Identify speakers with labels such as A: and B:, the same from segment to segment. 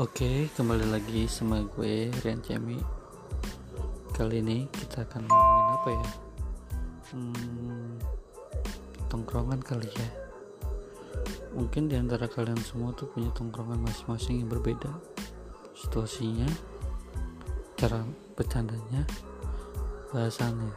A: Oke, kembali lagi sama gue Rian Cemi. Kali ini kita akan ngomongin apa ya? Hmm, tongkrongan kali ya. Mungkin di antara kalian semua tuh punya tongkrongan masing-masing yang berbeda. Situasinya, cara bercandanya, bahasannya.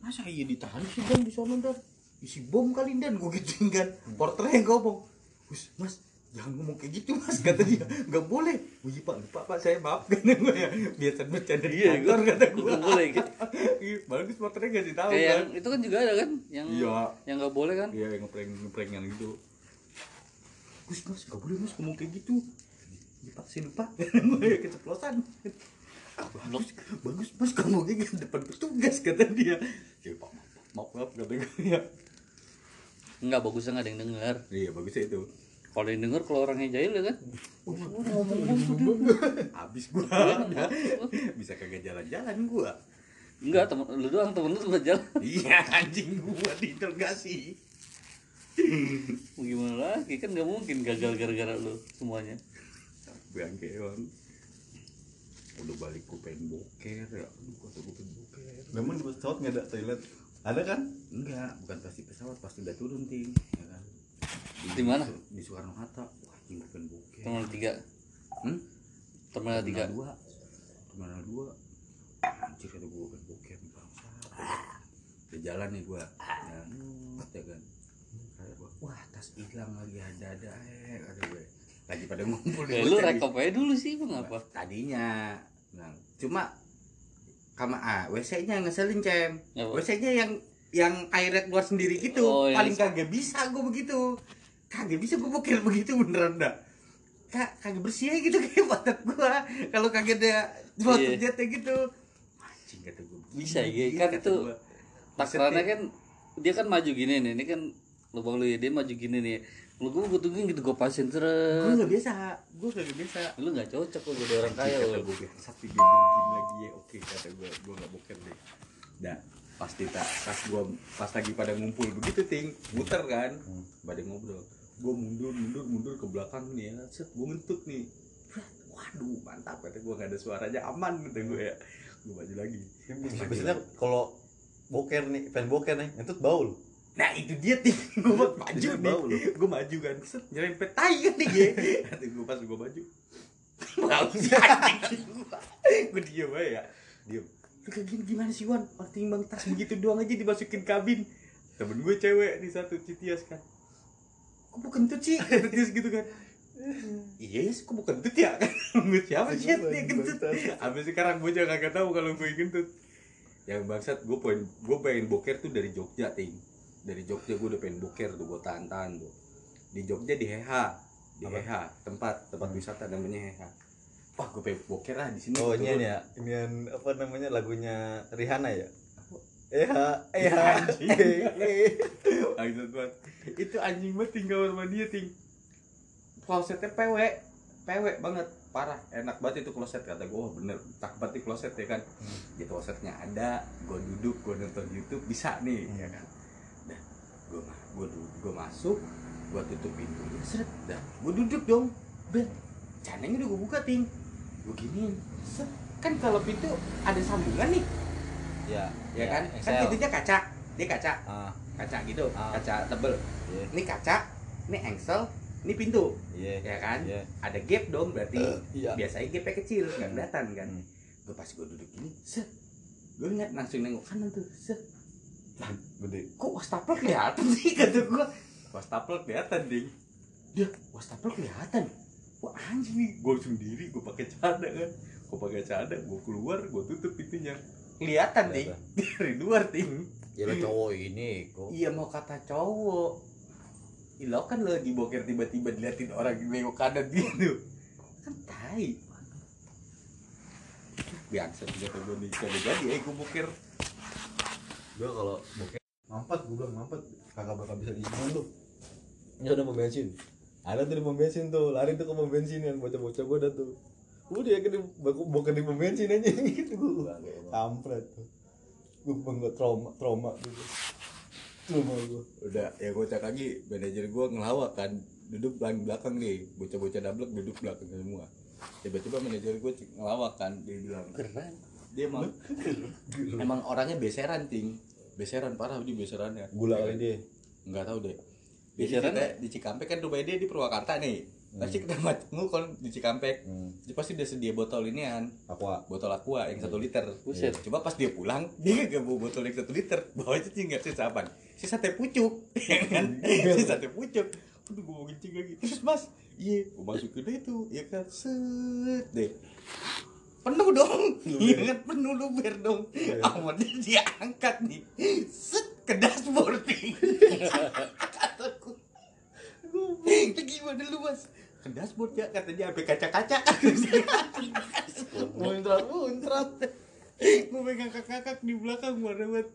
B: masa iya ditarik sih bom di sana dan isi bom kali dan gue gituin kan. Porternya yang ngomong Wis, mas jangan ngomong kayak gitu mas kata dia. Nggak boleh. Wih pak lupa pak saya maaf. Kan gue ya. Biasa bercanda di
A: Iya,
B: kantor
A: gua-
B: kata gue
A: nggak boleh, gitu.
B: Iya, bagus porternya nggak sih tahu
A: Kayak
B: kan.
A: yang itu kan juga ada kan, yang
B: Iya.
A: yang nggak boleh kan?
B: iya yang ngeprank ngeprankan gitu. Gus mas nggak boleh mas ngomong kayak gitu. Iya pak saya lupa. Gue keceplosan. Bagus bagus mas kamu kayak gitu depan petugas kata dia. Ya pak maaf maaf maaf kata gue ya
A: Nggak bagusnya nggak ada yang dengar.
B: iya bagusnya itu
A: Kalau yang denger kalau orangnya jahil ya kan?
B: habis gua bisa kagak jalan-jalan gua
A: Enggak, temen lu doang temen lu sempat jalan.
B: iya anjing gua diinterogasi
A: Mau gimana lagi kan nggak mungkin gagal gara-gara lu semuanya.
B: bangke udah balik gua pengen boker ya gua pengen boker
C: Memang di pesawat nggak ada toilet? Ada kan?
B: enggak bukan pasti pesawat pasti udah turun ting. Ya kan?
A: Di mana?
B: di Soekarno Hatta. Wah gua pengen boker
A: Terminal tiga,
B: hmm?
A: terminal tiga.
B: dua. Terminal dua. Anjir kata gua boker nih bangsa. Udah jalan nih gua. Ya, ya kan? Gua wah tas hilang lagi ada ada eh kata gue lagi pada ngumpul
A: Ya, lu rekop aja dulu sih, bang apa?
B: tadinya nah, cuma kama ah WC nya ngeselin cem.
A: Apa?
B: WC nya yang yang airnya keluar sendiri gitu.
A: Oh, yang
B: paling kagak bisa gue begitu. Kagak bisa gue boker begitu beneran dah. Kak kagak bersih aja gitu kayak pantat gua. Kalau kagak ada
A: Iya.
B: waktu jatnya gitu. Anjing kata gue
A: Bisa, iya, kan itu Takarannya kan dia kan maju gini nih, ini kan lubang lu ya dia maju gini nih. Lu gue butuhin gitu gue pasin
B: gue
A: terus.
B: nggak biasa gue kagak biasa.
A: Lu nggak cocok lu jadi orang kaya
B: kata
A: lu.
B: gue sakti gue begini lagi ya. Oke kata gue gue nggak boker deh. Dah pasti tak pas gue pas lagi pada ngumpul begitu ting muter kan. Pada ngobrol. Gue mundur mundur mundur ke belakang nih ya. Set gue ngentut nih. Waduh mantap kata gue nggak ada suaranya aman kata gue ya. Gue maju lagi.
C: Biasanya kalau boker nih, pengen boker nih, ngentut bau lu.
B: Nah itu dia ting gue maju nih. gue maju kan. Set nyerempet tai kan nih kata gue pas gue maju. Bau sih anjing. Gue diem aja ya. Diem. Lu kayak gini gimana sih Wan? Orang timbang tas begitu doang aja dimasukin kabin. Temen gue cewek di satu citias kan. Kok bukan tuh sih kata Tias gitu kan. Iya yes, kok bukan tuh ya kan gue siapa sih dia kentut. Abis sekarang gue juga kagak tahu kalau gue kentut. Yang bangsat gue pengen gue pengen boker tuh dari Jogja ting dari Jogja gue udah pengen boker tuh gue tahan tahan tuh di Jogja di Heha di
C: Apa?
B: Heha tempat tempat wisata namanya Heha wah gue pengen boker lah di sini
C: Oh
B: Turun.
C: ini ya, ini apa namanya lagunya Rihanna ya? Eha,
B: Iya,
C: eha,
B: anjing.
C: eh.
B: Bangsat banget. Itu anjing banget tinggal sama dia ting. Klosetnya PW, PW banget, parah. Enak banget itu kloset kata gue. Oh bener, tak banget kloset ya kan. Di klosetnya ada, gue duduk, gue nonton YouTube bisa nih, ya kan. Gue gue gue masuk, gue tutup pintunya, seret, dah, gue duduk dong. Bel, canengnya udah gue buka ting. Gue giniin, set. Kan kalau pintu ada sambungan nih,
C: Ya,
B: ya kan? Kan
C: Excel.
B: pintunya kaca, dia kaca
C: Ah,
B: kaca gitu,
C: Ah.
B: kaca tebel.
C: iya,
B: Ini kaca, ini engsel, ini pintu,
C: iya,
B: ya kan?
C: iya.
B: Ada gap dong, berarti
C: Eh, iya.
B: biasanya gapnya kecil, nggak kelihatan kan?
C: Hmm.
B: Gue pas gue duduk ini, set, gue ingat langsung nengok kanan tuh, set. Lah,
C: Gede.
B: kok wastafel kelihatan sih kata gue? Wastafel kelihatan ding. Dia wastafel kelihatan. Wah anjing nih, gue sendiri, gue pakai cadar kan, gue pakai cadar, gue keluar, gue tutup pintunya. Kelihatan ding, dari luar ting.
C: Ya lo cowok ini kok.
B: Iya mau kata cowok. Ih, lo kan lagi boker tiba-tiba diliatin orang nengok kanan gitu. Kan tai. Biasa juga gue nih jadi jadi eh gue boker.
C: Gua kalau boker mampet, gua bilang mampet, kagak bakal bisa diizinkan tuh. Ya udah mau bensin. Ada tuh di pom bensin tuh, lari tuh ke pom bensin yang bocah-bocah gua ada tuh. Udah ya kan boker di pom bensin aja gitu gua. Kampret tuh. Gue banget trauma, trauma gitu. Rumah gua.
B: udah ya gue cek lagi manajer gue ngelawak kan duduk paling belakang nih bocah-bocah dablek duduk belakang semua tiba-tiba manajer gue ngelawak kan dia bilang
A: keren
B: dia emang emang orangnya beseran ting. Beseran parah dia beserannya.
C: Gula kali dia.
B: nggak tahu deh.
A: Beseran?
B: beseran di Cikampek kan rumahnya dia di Purwakarta nih. Pasti ketemu ketemu kalau di Cikampek.
C: Hmm.
B: dia pasti dia sedia botol inian.
C: Aqua.
B: botol aqua yang satu liter.
A: Buset.
B: coba pas dia pulang dia gak bawa botol yang satu liter. Bawa aja tinggal sisa apaan sisa teh pucuk. Ya kan? Sisa teh pucuk. Aduh gue mau kencing lagi. Terus mas iya gue masukin deh itu ya kan? Set deh penuh dong. Iya kan penuh luber dong. Amatnya dia angkat nih. Set ke dashboard kataku. Itu gimana lu mas? Ke dashboard ya. Katanya sampai kaca-kaca. Muncrat muncrat gue pegang kakak-kakak di belakang marah banget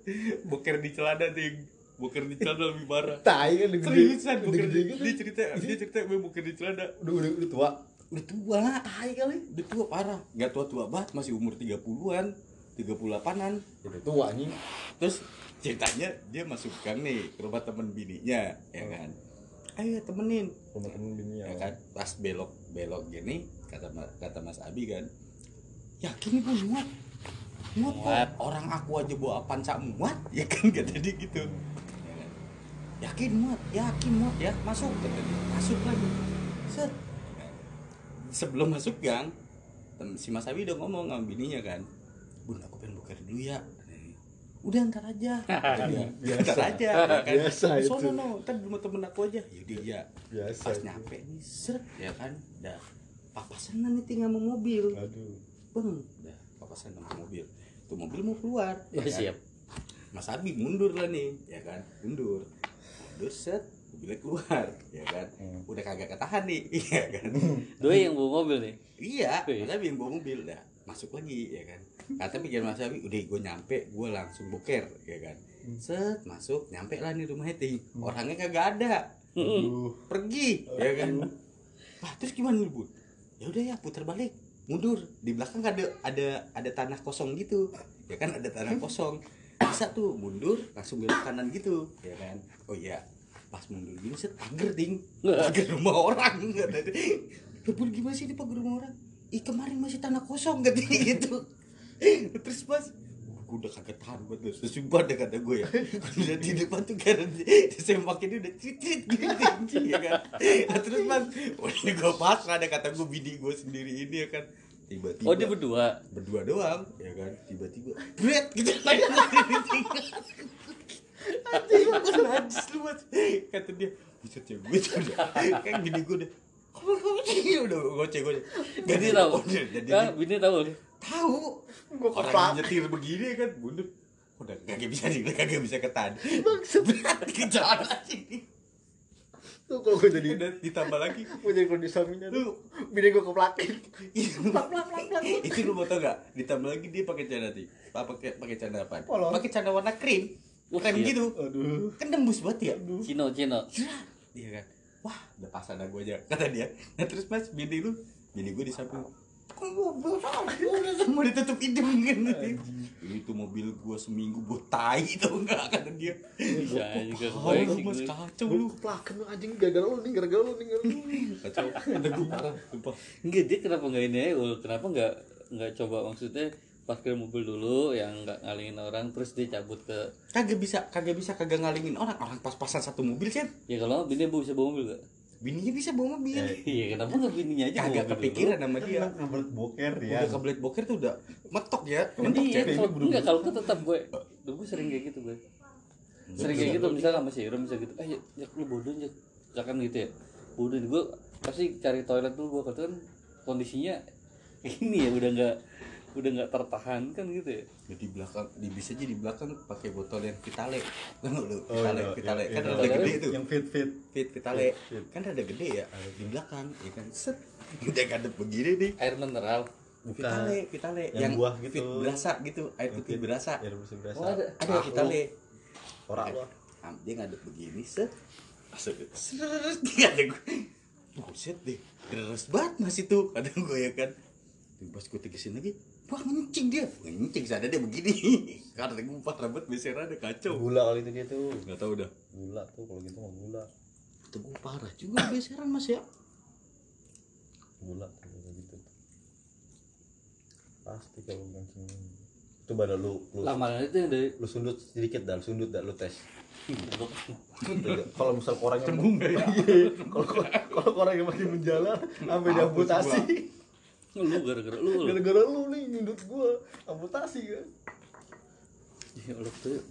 B: boker di celana ding. Boker di celana lebih parah.
C: Tai kan
B: seriusan boker di,
C: gitu.
B: dia cerita dia cerita gue boker di celana.
C: Udah udah udah tua.
B: Udah tua tai kali. Udah tua parah. Gak tua tua banget masih umur 30-an 38-an
C: Udah tua anjing.
B: terus ceritanya dia masuk gang nih ke rumah temen bininya ya kan? Ayo temenin.
C: Rumah temen bininya.
B: ya kan? Pas belok belok gini kata kata Mas Abi kan yakin ibu muat? Muat kok orang aku aja bawa panca muat? Ya kan kata dia gitu. Ya kan? yakin muat yakin muat ya. Masuk kata dia. Masuk lagi. Set? Sebelum masuk gang si Mas Abi udah ngomong sama bininya kan bun aku pengen buka dulu ya udah ntar aja dia.
C: Biasa.
B: ntar aja ya kan
C: Biasa itu.
B: sono no ntar di rumah temen aku aja yaudah ya
C: Biasa.
B: pas
C: itu.
B: nyampe nih seret ya kan dah papasan nih tinggal mau mobil
C: Aduh.
B: bang dah papasan sama mobil tuh mobil mau keluar
A: ya siap
B: Mas Abi mundur lah nih ya kan mundur mundur set mobilnya keluar ya kan?
C: Hmm.
B: udah kagak ketahan nih iya kan?
A: Doi yang bawa mobil nih?
B: Iya Abi yang bawa mobil dah masuk lagi ya kan? Kata pikir Mas Abi udah gue nyampe gue langsung boker ya kan? Set masuk nyampe lah nih rumahnya ting orangnya kagak ada.
C: Aduh.
B: pergi ya kan? Wah, terus gimana nih bu? Ya udah ya putar balik mundur. Di belakang ada ada ada tanah kosong gitu. Ya kan ada tanah kosong. Bisa tuh mundur langsung belok kanan gitu ya kan? Oh iya pas mundur gini set pagar ding. Pagar rumah orang kata dia "Lah, Bun, gimana sih ini pagar rumah orang? Ih kemarin masih tanah kosong katanya gitu. Terus pas gue udah kagak tahan buat lu sumpah deh kata gue ya. Udah di depan tuh karena disembak ini udah cicit gitu ya kan. Nah, terus mas udah gue pasrah ada kata gue bini gue sendiri ini ya kan. Tiba-tiba.
A: Oh dia berdua?
B: Berdua doang ya kan tiba-tiba. Bret gitu Anjing, najis lu mas. Kata dia buset ya gue tuh udah. Kayak gini gue udah. Udah goceh goceh.
A: Bini tahu?
B: udah jadi
A: Hah, Bini tahu?
B: Tahu.
C: Gua
B: orang nyetir begini kan mundur udah. Kagak bisa nih kagak bisa ketan berat ke jalan sini
C: Tuh kalau gue jadi
B: udah ditambah lagi.
C: Gue jadi kondisi suaminya. Tuh.
B: lu.
C: Bini gue keplakin.
B: itu lu mau tau gak ditambah lagi dia pakai celana ti. Pakai pakai celana apa pakai celana warna krim
A: Wah,
B: krim
A: iya.
B: gitu.
C: Aduh.
B: kan nembus banget ya?
A: Cino Cino.
B: Jerat. iya kan? Wah. Udah pasan gue aja. Kata dia nah terus mas bini lu? Bini gue di samping. Mau ditutup hidung kan? Itu mobil gua seminggu buat tai tau enggak kata dia.
A: Bisa juga
B: lu mas?
A: gue.
B: kacau lu.
C: Keplakin lu anjing gara-gara lu nih, gara-gara lu nih,
B: kacau. Ada gue parah sumpah.
A: Enggak dia kenapa nggak ini aja? Ul? Kenapa nggak nggak coba maksudnya parkir mobil dulu yang nggak ngalingin orang terus dia cabut ke
B: kagak bisa kagak bisa kagak ngalingin orang. Orang pas-pasan satu mobil kan
A: ya kalau bini bu bisa bawa mobil gak?
B: bininya bisa bawa mobil.
A: Iya kenapa nggak bininya aja bawa
B: kagak
A: mobil
B: kepikiran sama dia.
C: Kan kebelet boker ya.
B: udah kebelet boker tuh udah metok ya.
A: Iya,
B: cewek
A: kalau enggak kalau tuh tetap gue, dulu gue sering kayak gitu gue. Sering kayak gitu misalnya sama si Iram bisa gitu, eh ya lu bodoh ya, misalkan gitu ya. Bodoh gue pasti cari toilet dulu gue kan kondisinya ini ya udah nggak udah nggak tertahankan gitu ya.
B: Ya, di belakang di bis aja di belakang pakai botol yang vitale kan lu
C: Oh,
B: vitale
C: iya,
B: vitale
C: iya,
B: kan
C: iya.
B: ada gede tuh
C: Yang fit-fit.
B: fit vitale
C: Fit.
B: kan ada gede ya di belakang ya kan set udah ngadep begini nih
A: Air mineral.
C: Bukan.
B: vitale vitale
C: Yang buah gitu.
B: fit berasa gitu air
C: Yang
B: putih
C: fit.
B: berasa
C: Biar bersih berasa.
A: Oh, ada.
B: ada
C: Ah,
B: vitale
C: lu. Ora lu.
B: Dia ngadep begini set masuk set dia ada gue buset deh deres banget mas itu kata gue ya kan Terus pas gue tegesin lagi wah ngencing dia ngencing sadar dia begini karena gue empat rambut beser ada kacau
D: Gula kali itu dia tuh.
B: nggak tahu dah
D: Gula tuh kalau gitu mah gula.
B: itu gue parah juga beseran mas ya
D: Gula tuh kayak gitu. Pasti kalau kencing. Coba dah lu lu,
A: lamaran itu yang dari
D: lu sundut sedikit dah, lu sundut dah lu tes. kalau misal korangnya
B: Cembung ya?
D: Iya. kalau kalau korangnya masih menjalar sampai diamputasi
A: lu gara-gara lu.
D: Gara-gara lu nih nyundut gua. Amputasi kan?
A: Ya Allah tuh.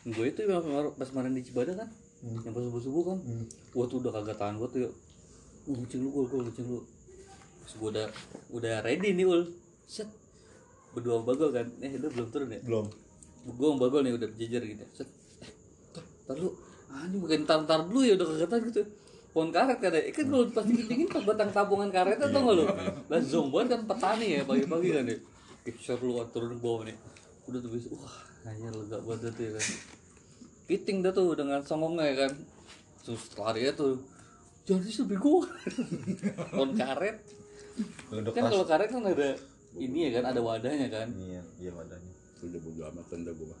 A: gue itu pas kemarin di Cibadak kan? Yang pas subuh subuh kan gua tuh udah kagak tahan gua tuh ya uh, kucing lu gua kucing lu. Pas gua udah udah ready nih ul. Set. Berdua bagol kan? Eh lu belum turun ya?
D: Belum.
A: Gua sama bagol nih udah berjejer gitu set. Eh tar lu. Anjing bukan tar tar dulu ya udah kagak tahan gitu pohon karet kan ya kan kalau pas dingin dingin pas batang tabungan karet atau nggak lu? Lah banget kan petani ya pagi pagi kan ya Kipser lu turun ke bawah nih. Udah tuh bisa wah hanya lega banget tuh ya kan. Piting dah tuh dengan songongnya ya kan. Terus lari ya tuh. Jangan sih bego pohon karet.
D: Udah
A: kan kalau karet kan ada ini ya kan ada wadahnya kan.
D: Iya iya wadahnya.
B: Udah bodo amat tanda gue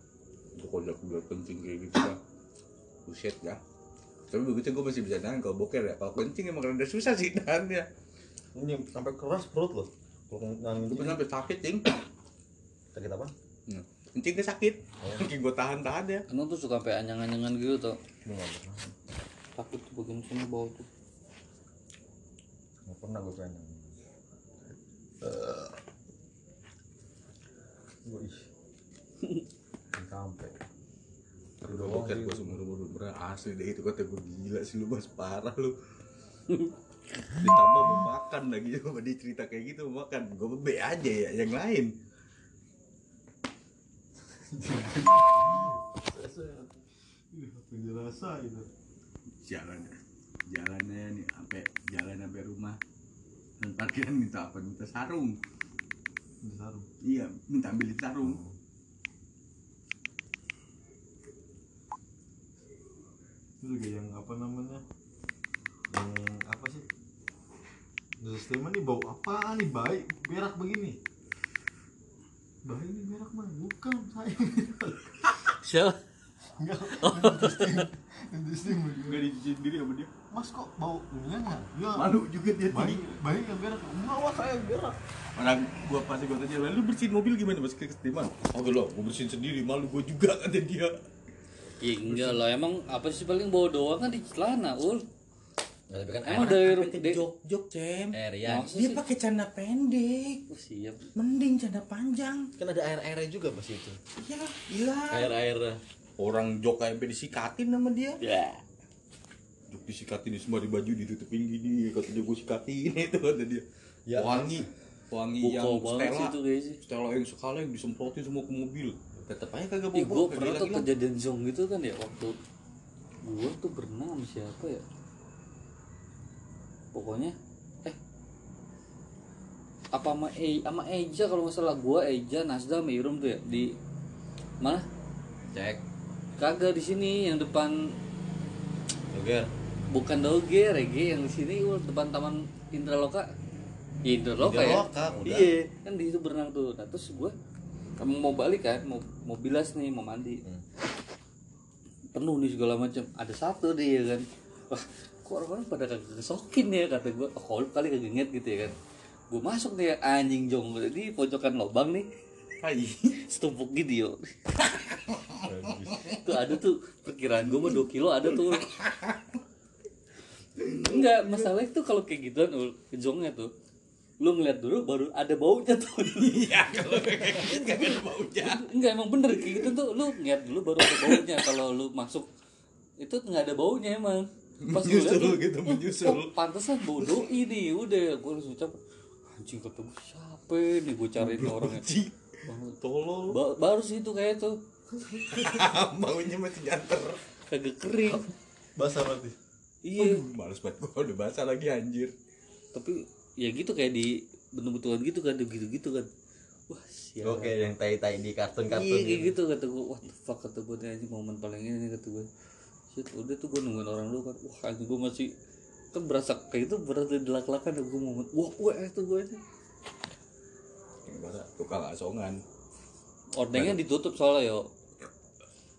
B: itu kalau udah udah kencing kayak gitu kan buset ya tapi begitu gue masih bisa nahan kalau boker ya. Kalau kencing emang rada susah sih nahan ya
D: ini sampai keras perut loh. Kalau nangin
B: gue sampai sakit cing.
D: Sakit apa?
B: Hmm. kencingnya sakit. Kencing gue tahan tahan ya.
A: Emang tuh suka sampai anyang-anyangan gitu tuh takut tuh bagian sini bawah tuh.
D: Nggak pernah gue pengen gue ih. Sampai
B: udah
D: doang
B: boker
D: sih
B: gue seumur umur bener asli deh itu kata gue gila sih lu mas. Parah lu. Ditambah mau makan lagi sama dia cerita kayak gitu mau makan. Gue be aja ya yang lain.
D: Itu
B: jalan jalannya nih sampai jalan sampai rumah. Dan parkiran minta apa? Minta sarung.
D: Sarung?
B: Iya minta ambilin sarung
D: itu juga yang apa namanya yang apa sih? Terus Stemen nih bau apa nih? Baik berak begini. Baik ini berak mah bukan saya.
A: Siapa?
D: Enggak. Itu Stemen
B: nggak dicuci sendiri sama dia.
D: Mas kok bau ininya nggak ya.
B: Malu juga dia
D: baik
B: tinggi
D: baik yang berak. Enggak wah saya berak.
B: Orang gua pasti gua tanya lu bersihin mobil gimana? Mas ke Steman oh lo gua bersihin sendiri malu gua juga kata dia
A: ya enggak lah. Emang apa sih paling bawa doang kan di celana ul?
E: Nggak, tapi kan
A: emang
E: air-
A: dari rumah
B: jok jok cem.
E: Air ya.
B: Dia
A: sih?
B: pakai celana pendek.
A: Oh, siap.
B: Mending celana panjang.
E: Kan ada air-airnya juga pas itu.
B: ya iya.
E: Air-air.
B: orang jok kayak disikatin sama dia.
A: Ya.
B: Jok disikatin semua di baju ditutupin gini. Katanya gue sikatin. Itu kata dia.
D: Ya.
B: wangi. Wangi
A: buko
B: yang Stella
A: itu guys. Sih
B: Stella yang sekali yang disemprotin semua ke mobil tetep aja kagak bobo
A: gue pernah tuh kejadian zong gitu kan ya waktu gue tuh berenang sama siapa ya pokoknya eh apa sama e sama Eja kalau nggak salah gue Eja Nasda sama Irum tuh ya di mana
E: Cek.
A: kagak di sini yang depan
E: Oke.
A: bukan doge rege yang di sini depan taman Indraloka Ya, Indraloka, ya
E: Indraloka, udah.
A: iya kan di situ berenang tuh nah terus gue kamu mau balik kan? Mau mau bilas nih mau mandi.
E: Hmm.
A: penuh nih segala macam. Ada satu dia kan. Wah kok orang-orang pada kagak kesokin ya kata gue oh kalau kali kagak inget gitu ya kan. Gue masuk nih anjing jong di pojokan lubang nih.
B: Hai.
A: setumpuk gitu yo. Tuh ada tuh perkiraan gue mah 2 kilo ada tuh. Enggak masalah itu kalau kayak gituan ul jongnya tuh lu ngeliat dulu baru ada baunya tuh.
B: Iya kalau kayak gitu ada baunya.
A: Enggak emang bener kayak gitu tuh. Lu ngeliat dulu baru ada baunya. Kalau lu masuk itu nggak ada baunya emang. Pas gue liat
B: Menyusul gitu,
A: oh,
B: menyusul.
A: oh, pantesan bau doi nih udah gue langsung ucap anjing kata gue siapa nih gue cariin orangnya
B: tolol.
A: Ba- baru sih itu kayak tuh
B: baunya masih nyanter.
A: Kagak kering.
D: Basah berarti?
A: Iya.
B: Aduh, males banget gua. Udah basah lagi anjir.
A: Tapi ya gitu kayak di bentuk-bentukan gitu kan gitu gitu kan. Wah sial.
D: Oke yang tai tai di kartun kartun
A: iya kayak gitu. kata gue what the fuck kata gue ini momen paling ini nih," kata gue shit udah tuh gue nungguin orang dulu kan. Wah anjing gue masih kan berasa kayak itu berarti dilak-lakan gue mau wah wah itu gue ini.
B: Ibarat tukang asongan.
A: Ordengnya ditutup soalnya yo.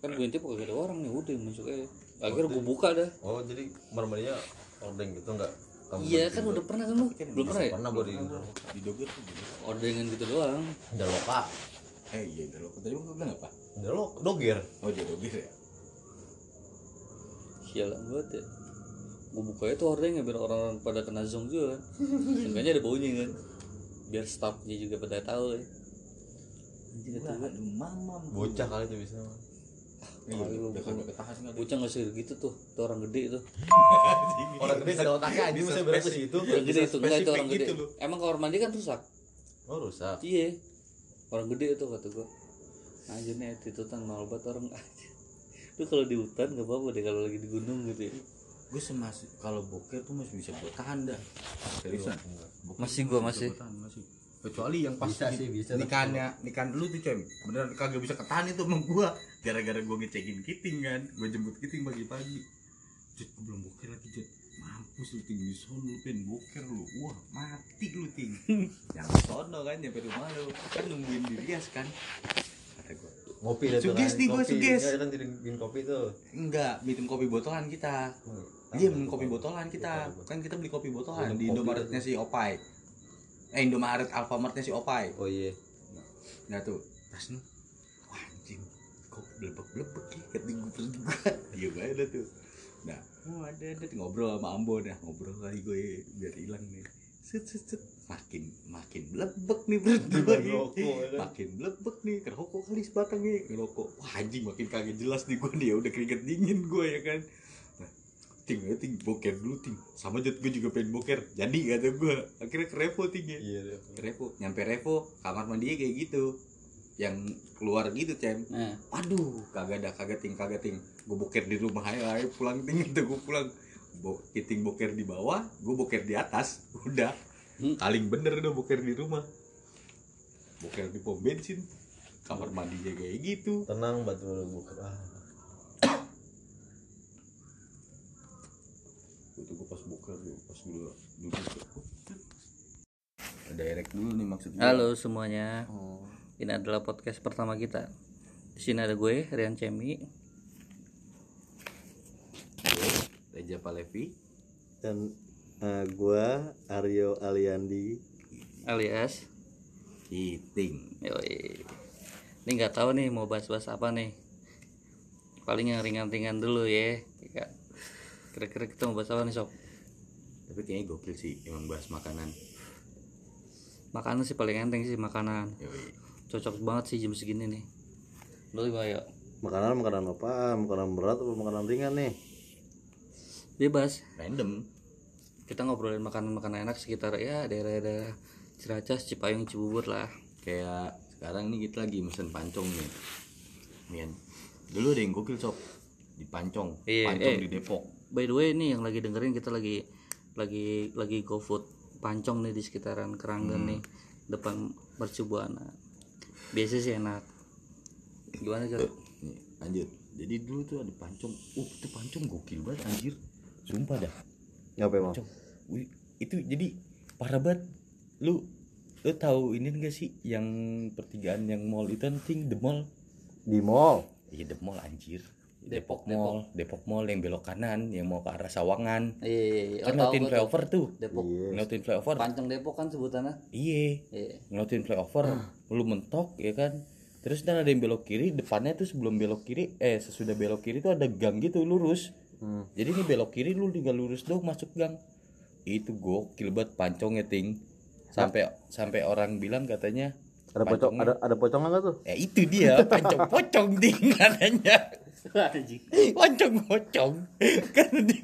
A: Kan gue intip kagak ada orang nih udah masuk aja. Akhirnya gue buka dah.
C: Oh jadi marmarinya ordeng gitu enggak kamu
A: iya kan udah pernah kan lu? Belum pernah ya?
C: pernah gua di
B: di Jogja tuh gitu.
A: ordengan gitu doang.
C: Udah loka.
B: Eh iya udah lo tadi gua bilang apa?
C: Udah lo doger
B: oh dia dogir ya?
A: Sialan banget ya. Gue bukanya tuh ordengan biar orang-orang pada kena zong juga kan. Seenggaknya ada baunya kan. Biar staffnya juga pada tahu ya. Anjir gue
B: aduh mamam.
C: Bocah kali itu bisa
B: iya udah kan udah ketahan nggak
A: bocah nggak sih gitu tuh tuh orang gede tuh
C: orang gede ada otaknya aja masa beres ke situ.
A: orang gede itu enggak itu orang gede.
B: gitu
A: emang kamar mandi kan rusak?
C: Oh rusak.
A: Iya. Orang gede itu kata gua. Anjir nih mal banget orang. Anjir lu kalau di hutan gak apa-apa deh kalau lagi di gunung gitu ya.
B: Gue semas kalau boker tuh masih bisa buat tahan dah. Seriusan
A: Masih
B: bisa tahan, masih kecuali yang pas
C: Bisa sih, bisa,
B: nikahannya nikahan dulu tuh coy beneran kagak bisa ketahan itu sama gua. Gara-gara gua ngecekin kiting kan. Gua jemput kiting pagi-pagi. Jut, gua belum boker lagi Jut. Mampus lu ting. Di lu pengen boker lu. Wah mati lu ting. Yang sono kan. Nyampe rumah lu. Kan nungguin dirias kan. Kata gua.
C: Ngopi tuh
B: Suges
C: kan,
B: nih gua, suges.
C: Iya, kan bikin kopi tuh.
B: Enggak minum kopi botolan kita. Iya, minum kopi botolan kita. Kan kita beli kopi botolan
C: Minum
B: di Indomaretnya si Opai. Eh, Indomaret Alfamartnya si Opai.
C: oh iya
B: Nah tuh, pas nih. Wah, anjing. Kok blebek-blebek ya? Kata gue. Iya banget dah tuh. Nah, oh ada ada ngobrol sama Ambo dah, ngobrol kali gue biar hilang nih. Set set set. Makin makin blebek nih berdua
C: Di rokok,
B: nih.
C: ya kan?
B: Makin blebek nih, kerokok kali sebatang nih, ngerokok. Wah anjing makin kagak jelas nih gue nih, ya udah keringet dingin gue ya kan. Ting ayo ting boker dulu ting. Sama jut gue juga pengen boker. Jadi kata gue, akhirnya ke Revo ting ya.
C: Iya
B: ke Revo. Nyampe Revo kamar mandinya kayak gitu. Yang keluar gitu cem.
A: Nah.
B: Aduh kagak ada kagak ting kagak ting. Gue boker di rumah aja ayo pulang ting. Itu gue pulang. Bo kiting boker di bawah gue boker di atas. Udah.
A: Hmm.
B: paling bener udah boker di rumah. Boker di pom bensin. Kamar mandinya kayak gitu.
C: Tenang batu buka ah
B: itu gue pas boker tuh pas gue duduk direct dulu nih maksudnya
A: halo semuanya
B: oh.
A: ini adalah podcast pertama kita di sini ada gue Rian Cemi
B: gue Reja Palevi
C: dan eh, gua Aryo Aliandi
A: alias
B: Kiting
A: Yoi. Ini nggak tahu nih mau bahas-bahas apa nih. Paling yang ringan-ringan dulu ya. Ya. Kira-kira kita mau bahas apa nih sob?
B: Tapi kayaknya gokil sih emang bahas makanan
A: Makanan sih paling enteng sih makanan.
B: Yoi.
A: Cocok banget sih jam segini nih. Lu gimana ya?
C: makanan makanan apa makanan berat atau makanan ringan nih
A: Bebas.
B: random
A: Kita ngobrolin makanan-makanan enak sekitar ya daerah-daerah Ciracas, Cipayung, Cibubur lah.
B: kayak sekarang nih kita lagi mesen pancong nih Mian dulu ada yang gokil sob di pancong
A: Iya,
B: pancong
A: eh.
B: di Depok
A: By the way nih yang lagi dengerin kita lagi lagi lagi GoFood pancong nih di sekitaran Keranggan nih depan Mercubuana. Biasa sih enak. Gimana Jod?
B: nih lanjut. Jadi dulu tuh ada pancong. Uh itu pancong gokil banget anjir. Sumpah dah.
C: Ngapain emang?
B: Pancong. Wih, itu jadi parah banget. Lu lu tahu ini enggak sih yang pertigaan yang mall itu anjing the mall?
C: Di mall?
B: Iya the mall anjir
A: Depok,
B: Depok, Mall Depok Mall yang belok kanan yang mau ke arah Sawangan
A: Iya, iya, iya.
B: kan
A: tuh.
B: flyover tuh
A: Depok.
C: Iya.
B: ngeliatin flyover
A: Pancong Depok kan sebutannya.
B: iya
A: Iya.
B: ngeliatin flyover lu mentok ya kan terus dan ada yang belok kiri depannya tuh sebelum belok kiri eh sesudah belok kiri tuh ada gang gitu lurus
C: Hmm.
B: jadi ini belok kiri lu tinggal lurus dong masuk gang itu gokil banget pancongnya ting sampai sampai orang bilang katanya
C: ada pocong ada ada pocong nggak tuh
B: ya itu dia pancong pocong ting katanya pancong pocong kan di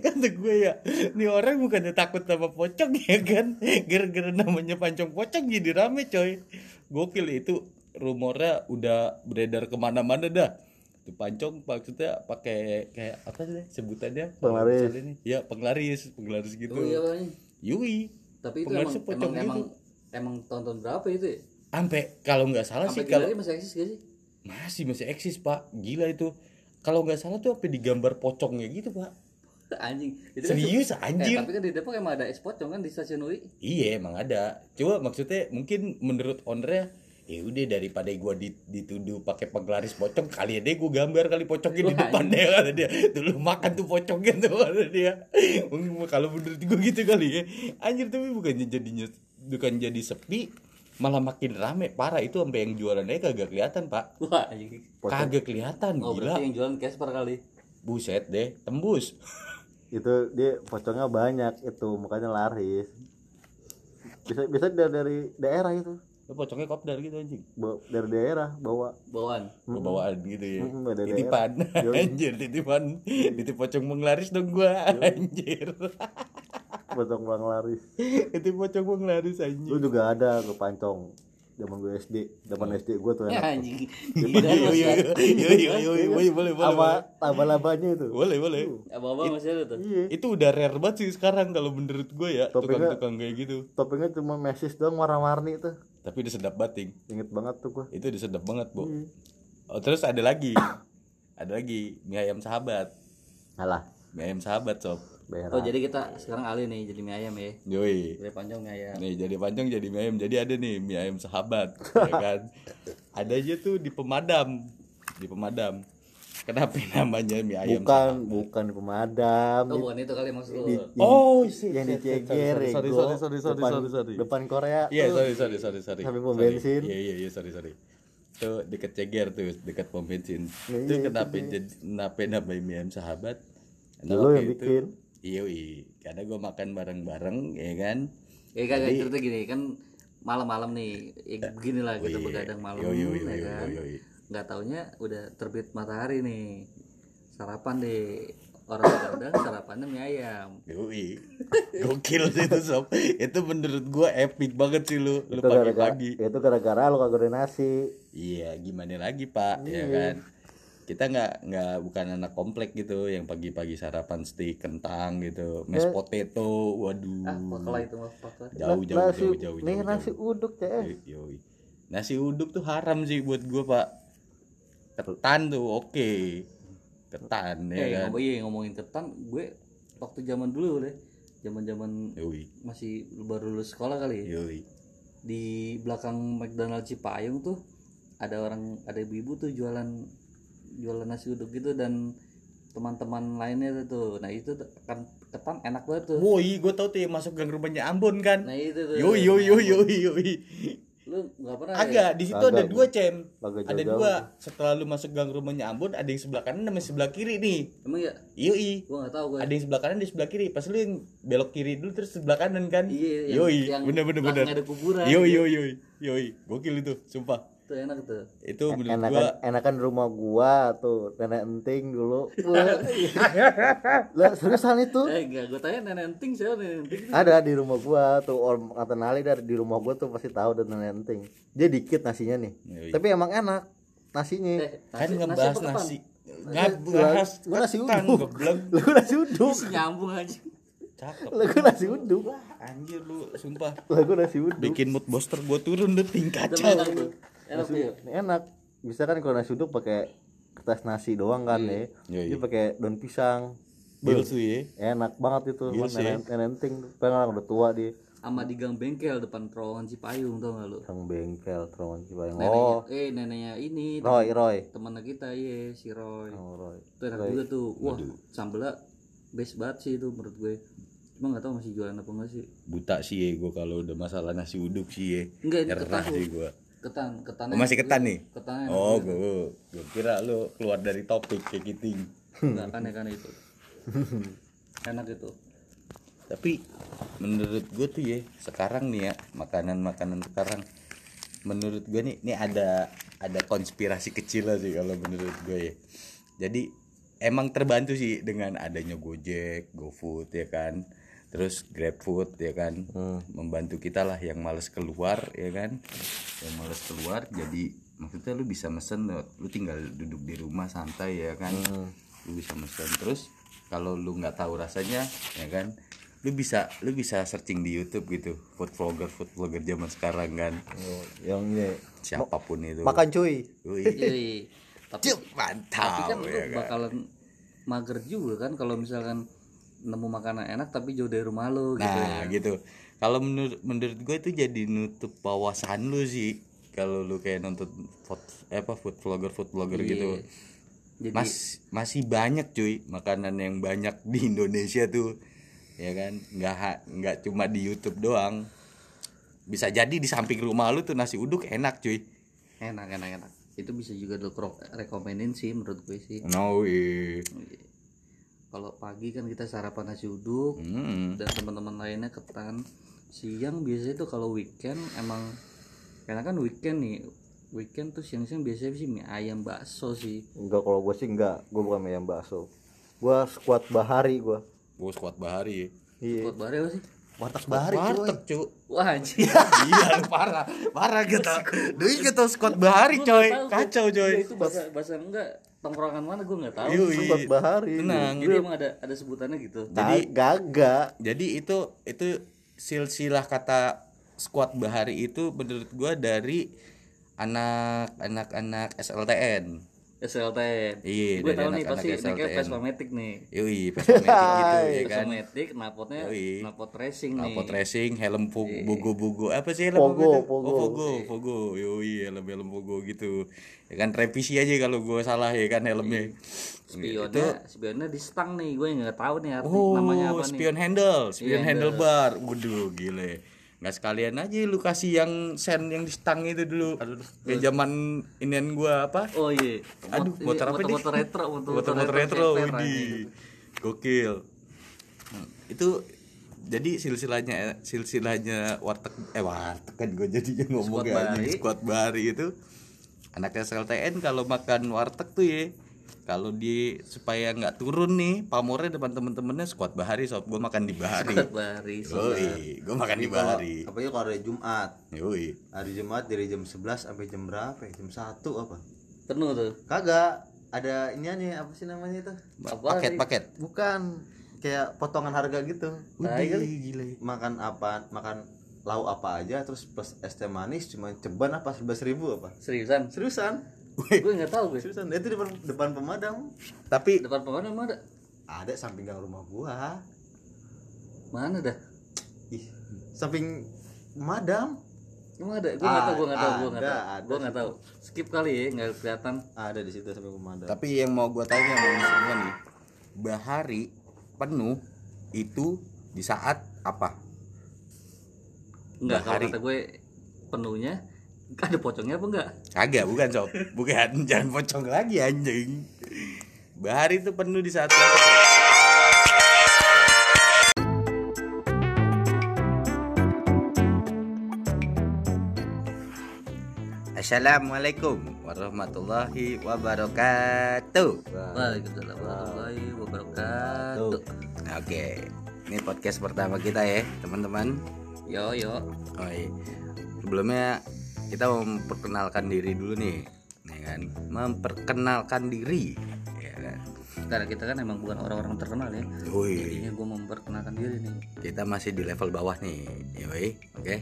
B: kata gue ya ini orang bukannya takut sama pocong ya kan gara-gara namanya pancong pocong jadi rame coy gokil itu rumornya udah beredar ke mana-mana dah itu pancong maksudnya pakai kayak apa sih sebutannya
C: Penglaris.
B: Nih, ya penglaris penglaris gitu
A: Oh iya, Bang.
B: yui
A: Tapi itu
B: Penglaris
A: emang
B: pocong
A: emang, emang
B: gitu.
A: emang tahun-tahun berapa itu ya?
B: sampai kalau nggak salah
A: Sampai
B: sih kalau
A: kalau masih eksis gak sih?
B: Masih masih eksis pak. Gila itu. Kalau nggak salah tuh apa digambar pocongnya gitu pak?
A: Anjing. Itu kan
B: serius
A: Eh,
B: anjir
A: tapi kan di Depok emang ada es pocong kan di stasiun UI?
B: Iya emang ada. Coba maksudnya mungkin menurut ownernya ya udah daripada gua di- dituduh pakai penglaris pocong kali aja gua gambar kali pocongnya di
A: Wah,
B: depan deh kata dia. Dulu makan tuh pocongnya tuh kata dia. Mungkin kalau menurut gua gitu kali ya. Anjir tapi bukannya jadinya bukan jadi sepi malah makin rame. Parah itu sampai yang jualan aja kagak kelihatan pak.
A: Wah anjing.
B: Kagak kelihatan
A: oh
B: gila.
A: berarti yang jualan Casper kali.
B: Buset deh tembus.
D: Itu dia pocongnya banyak itu makanya laris. Bisa bisa dari, dari daerah itu.
B: Lu pocongnya kopdar gitu anjing.
D: Dari daerah bawa.
A: Bawaan.
B: Bawaan gitu ya.
D: Mm-mm, ada
B: titipan. anjir titipan. Titip pocong menglaris dong gua. Anjir
D: pocong bang laris
B: titip pocong menglaris
D: lu
B: anjir
D: juga ada ke pancong zaman gue SD zaman SD gue tuh
A: ya
D: enak.
A: Anjing.
B: Iya, iya, iya, iya, iya, iya, iya, boleh boleh
D: sama laba-labanya itu.
B: Boleh boleh.
A: Abang-abang masih ada tuh?
D: Iya.
B: Itu udah rare banget sih sekarang kalau menurut gue ya tukang-tukang kayak gitu.
D: topengnya cuma mesis doang warna-warni tuh
B: tapi udah sedap bating
D: inget banget tuh gue
B: itu udah sedap banget bu
D: Iya.
B: oh terus ada lagi. Ada lagi mie ayam sahabat.
D: Alah.
B: Mie ayam sahabat sob
D: berak
A: oh jadi kita sekarang alih nih jadi mie ayam ya
B: yoi
A: dari panjang mie ayam
B: Nih jadi panjang jadi mie ayam. Jadi ada nih mie ayam sahabat, ya kan? Ada aja tuh di pemadam, di pemadam. Kenapa namanya mie ayam?
D: bukan bukan di pemadam
A: oh bukan itu kali maksud lu
D: di,
B: Oh, shit,
D: yang di Ceger
B: sorry, sorry, sorry, sorry, sorry,
D: depan,
B: sorry, sorry.
D: depan Korea
B: Iya,
D: tuh.
B: sorry, sorry, sorry, sorry.
D: Samping pom bensin.
B: Iya, iya, iya, sorry, sorry. Tuh deket Ceger tuh, dekat pom bensin.
D: Iya,
B: Itu
D: iya,
B: kenapa jadi kenapa namanya mie ayam sahabat? Karena
D: Lu yang
B: itu-
D: bikin.
B: Iya, iya. Karena gue makan bareng-bareng, ya kan?
A: ya kagak cerita gini kan malam-malam nih ya begini lah kita
B: Oh, iya.
A: begadang malam
B: Yo, yo, yo,
A: ya
B: yo,
A: kan
B: yo, yo.
A: nggak taunya udah terbit matahari nih sarapan deh orang begadang sarapannya mie ayam
B: Yoi. Gokil sih itu sob. Itu menurut gua epic banget sih lu. Lu pagi-pagi.
D: itu gara-gara lu kagak ada nasi
B: Iya, gimana lagi, Pak? Ya kan. Kita nggak nggak bukan anak komplek gitu yang pagi-pagi sarapan steak kentang gitu, mashed potato. Waduh.
A: ah itu mah pakla
B: Jauh jauh
D: nasi
B: jauh jauh
D: nih
B: jauh.
D: nasi
B: jauh.
D: uduk CS
B: Yoi, yoi. Nasi uduk tuh haram sih buat gua, Pak. Ketan tuh oke. Ketan ya
A: eh
B: kan.
A: ngomong iya ngomongin ketan gue waktu zaman dulu deh zaman zaman
B: Yoi.
A: masih baru lulus sekolah kali ya
B: Yoi.
A: di belakang McDonald Cipayung tuh ada orang ada ibu-ibu tuh jualan jualan nasi uduk gitu dan teman-teman lainnya tuh nah itu kan ketan enak banget tuh
B: Woi, gue tau tuh yang masuk gang rumahnya Ambon kan.
A: nah itu tuh
B: Yoi yoi yoi yoi yoi.
A: lu nggak pernah
B: Agak,
A: ya?
B: di situ ada dua cem. Ada dua. Setelah lu masuk gang rumahnya Ambon, ada yang sebelah kanan sama sebelah kiri nih.
A: emang ya
B: Yoi.
A: gua nggak tahu gue
B: Ada yang sebelah kanan di sebelah kiri. Pas lu yang belok kiri dulu terus sebelah kanan kan.
A: iya yang,
B: Yoi, bener bener bener.
A: ada kuburan
B: Yoi yoi yoi. Yoi, gokil itu, sumpah.
A: Tuh enak tuh
B: Itu menurut
D: enakan
B: gua
D: enakan rumah gua tuh nenek enting dulu lah seriusan itu
A: eh enggak gue tanya nenek enting siapa nenek enting
D: ada di rumah gua tuh orang kata Nali dari di rumah gua tuh pasti tahu dan nenek enting dia dikit nasinya nih
B: Yoi.
D: tapi emang enak nasinya
A: eh,
B: kan
A: nasi-
B: ngebahas
A: apa ketan?
B: nasi. Ngebahas
D: Gua nasi uduk.
B: goblok.
D: lu nasi uduk
A: nyambung aja
B: Cakep.
D: lu gua nasi uduk
B: Anjir lu, sumpah.
D: lu gua nasi uduk
B: Bikin mood booster gua turun deh tingkat
A: enak
D: nasi
A: ya?
D: Enak. Bisa kan kalau nasi uduk pakai kertas nasi doang kan nih
B: Iya,
D: dia
B: iya.
D: pakai daun pisang.
B: Bil tuh ya.
D: enak banget itu. Mas,
B: sih.
D: nenek nenek enting pengen udah tua dia.
A: Sama di gang bengkel depan terowongan Cipayung tau gak lu?
D: Sang bengkel terowongan Cipayung.
A: Neneknya
D: oh.
A: eh neneknya ini
D: Roy Roy.
A: teman kita iya si Roy.
D: Oh Roy.
A: Itu enak juga tuh. Wah sambelnya best banget sih itu menurut gue. Cuma nggak tahu masih jualan apa enggak sih?
B: Buta sih ya gua kalau udah masalah nasi uduk sih ya.
A: Enggak, ini
B: Nyerah sih
A: Bu. Ketan ketan
B: Oh, masih ketan nih?
A: ketan
B: Oh, gua, gua kira lu keluar dari topik kayak gitu.
A: nggak kan ya kan itu enak itu
B: Tapi menurut gue tuh ya sekarang nih ya makanan-makanan sekarang menurut gue nih ini ada ada konspirasi kecil lah sih kalau menurut gue ya. Jadi emang terbantu sih dengan adanya Gojek, GoFood ya kan. Terus GrabFood ya kan? Membantu kita lah yang males keluar ya kan. Yang males keluar jadi maksudnya lu bisa mesen lu tinggal duduk di rumah santai ya kan. Lu bisa mesen. Terus kalau lu nggak tahu rasanya ya kan? Lu bisa lu bisa searching di YouTube gitu. Food vlogger food vlogger zaman sekarang kan?
D: Oh, yang ini.
B: Siapa pun itu.
D: makan cuy.
A: Iya, tapi
B: Cuk,
A: tapi
B: mantap
A: kan lu
B: ya kan?
A: bakalan mager juga kan kalau misalkan nemu makanan enak tapi jauh dari rumah lu gitu
B: nah
A: ya.
B: gitu kalau menurut menurut gue itu jadi nutup wawasan lu sih kalau lu kayak nonton food, apa food vlogger food vlogger
A: Iya.
B: gitu
A: Jadi
B: Mas masih banyak cuy makanan yang banyak di Indonesia tuh ya kan nggak nggak cuma di YouTube doang bisa jadi di samping rumah lu tuh nasi uduk enak cuy
A: enak enak enak. Itu bisa juga lu kro- rekomenin sih menurut gue sih.
B: no way.
A: Kalau pagi kan kita sarapan nasi uduk
B: Hmm.
A: dan teman-teman lainnya ketan. Siang biasanya tuh kalau weekend emang karena kan weekend nih weekend tuh siang-siang biasanya sih mie ayam bakso sih.
D: Enggak kalau gue sih enggak. Gue bukan ayam bakso. Gue squad bahari gue
B: Gue squad bahari.
D: Iya.
A: Buat bare apa sih?
D: Warteg bahari cuy.
B: warteg cu
A: wah anjir
B: iya lu parah. Parah gitu Doi gitu squad bahari coy. kacau coy.
A: Gua itu bahasa bahasa enggak tongkrongan mana? Gue nggak tahu.
B: Yui.
D: squad bahari
B: tenang
A: jadi emang ada ada sebutannya gitu.
D: Jadi gagak
B: jadi itu itu silsilah kata squad bahari itu menurut gua dari anak anak anak SLTN
A: SLTN
B: Iya,
A: gue tahu nih pasti naiknya. Vespa Matic nih
B: yoi Vespa Matic gitu ya
A: Vespa
B: kan
A: Matic knalpotnya
B: Yoi.
A: knalpot racing nih
B: Knalpot racing, helm fo- bogo-bogo apa sih helm
D: Pogo,
B: apa itu?
D: pogo.
B: Oh, pogo, pogo. Yoi, helm helm pogo gitu. Ya kan revisi aja kalau gue salah ya kan helmnya.
A: spionnya spionnya di stang nih gue nggak tahu nih arti
B: Oh,
A: namanya apa nih
B: spion handle, spion
A: Iya,
B: handlebar. Waduh, gile. Nggak sekalian aja lu kasih yang sen yang di stang itu dulu. Aduh, kayak zaman inian gua apa?
A: oh iya
B: Aduh,
A: Mot- ini
B: motor apa nih?
A: motor retro motor
B: Motor-motor retro,
A: CPR
B: widih.
A: anjing.
B: Gokil. Hmm, Itu jadi silsilahnya silsilahnya warteg eh warteg kan gue jadinya ngomong
A: Squad Bahari.
B: squad bari itu anak SLTN kalau makan warteg tuh ya kalau di supaya nggak turun nih pamornya depan temen-temennya squad bahari sob. Gue makan di bahari.
A: Squad Bahari
B: Yoi, gue makan di bahari.
C: apa ya kalau hari Jumat?
B: Yoi.
C: hari Jumat dari jam 11 sampai jam berapa ya? jam 1 apa?
A: Penuh tuh.
C: Kagak. Ada ini nih apa sih namanya itu?
B: Paket paket.
C: Bukan. Kayak potongan harga gitu.
A: Tai kali.
B: gile
C: makan apa makan lauk apa aja terus plus es teh manis cuma ceban apa? Sebelas ribu apa?
A: Seriusan?
C: Seriusan
A: gue nggak tahu gue
C: seriusan itu depan depan pemadam.
B: Tapi
A: depan pemadam ada.
C: Ada samping gang rumah gua.
A: Mana dah?
C: Ih samping pemadam.
A: Emang ada? Gue nggak tahu gue nggak tahu gue nggak tahu.
C: ada
A: gue nggak tahu. Skip kali ya nggak kelihatan.
C: Ada di situ samping pemadam.
B: Tapi yang mau gue tanya sama ini semua nih, bahari penuh itu di saat apa?
A: Enggak, kalau kata gue penuhnya ada pocongnya apa enggak?
B: Kagak, bukan sob, bukan, jangan pocong lagi anjing. Bahari itu penuh di saat. Assalamualaikum warahmatullahi wabarakatuh.
A: Waalaikumsalam warahmatullahi wabarakatuh.
B: Oke, ini podcast pertama kita ya, teman-teman.
A: Yo yo.
B: Oh iya. Sebelumnya kita mau memperkenalkan diri dulu nih, ya kan? Memperkenalkan diri, ya kan?
A: Karena kita kan emang bukan orang-orang terkenal ya.
B: Woi,
A: Jadinya gue memperkenalkan diri nih.
B: kita masih di level bawah nih, yoi, oke?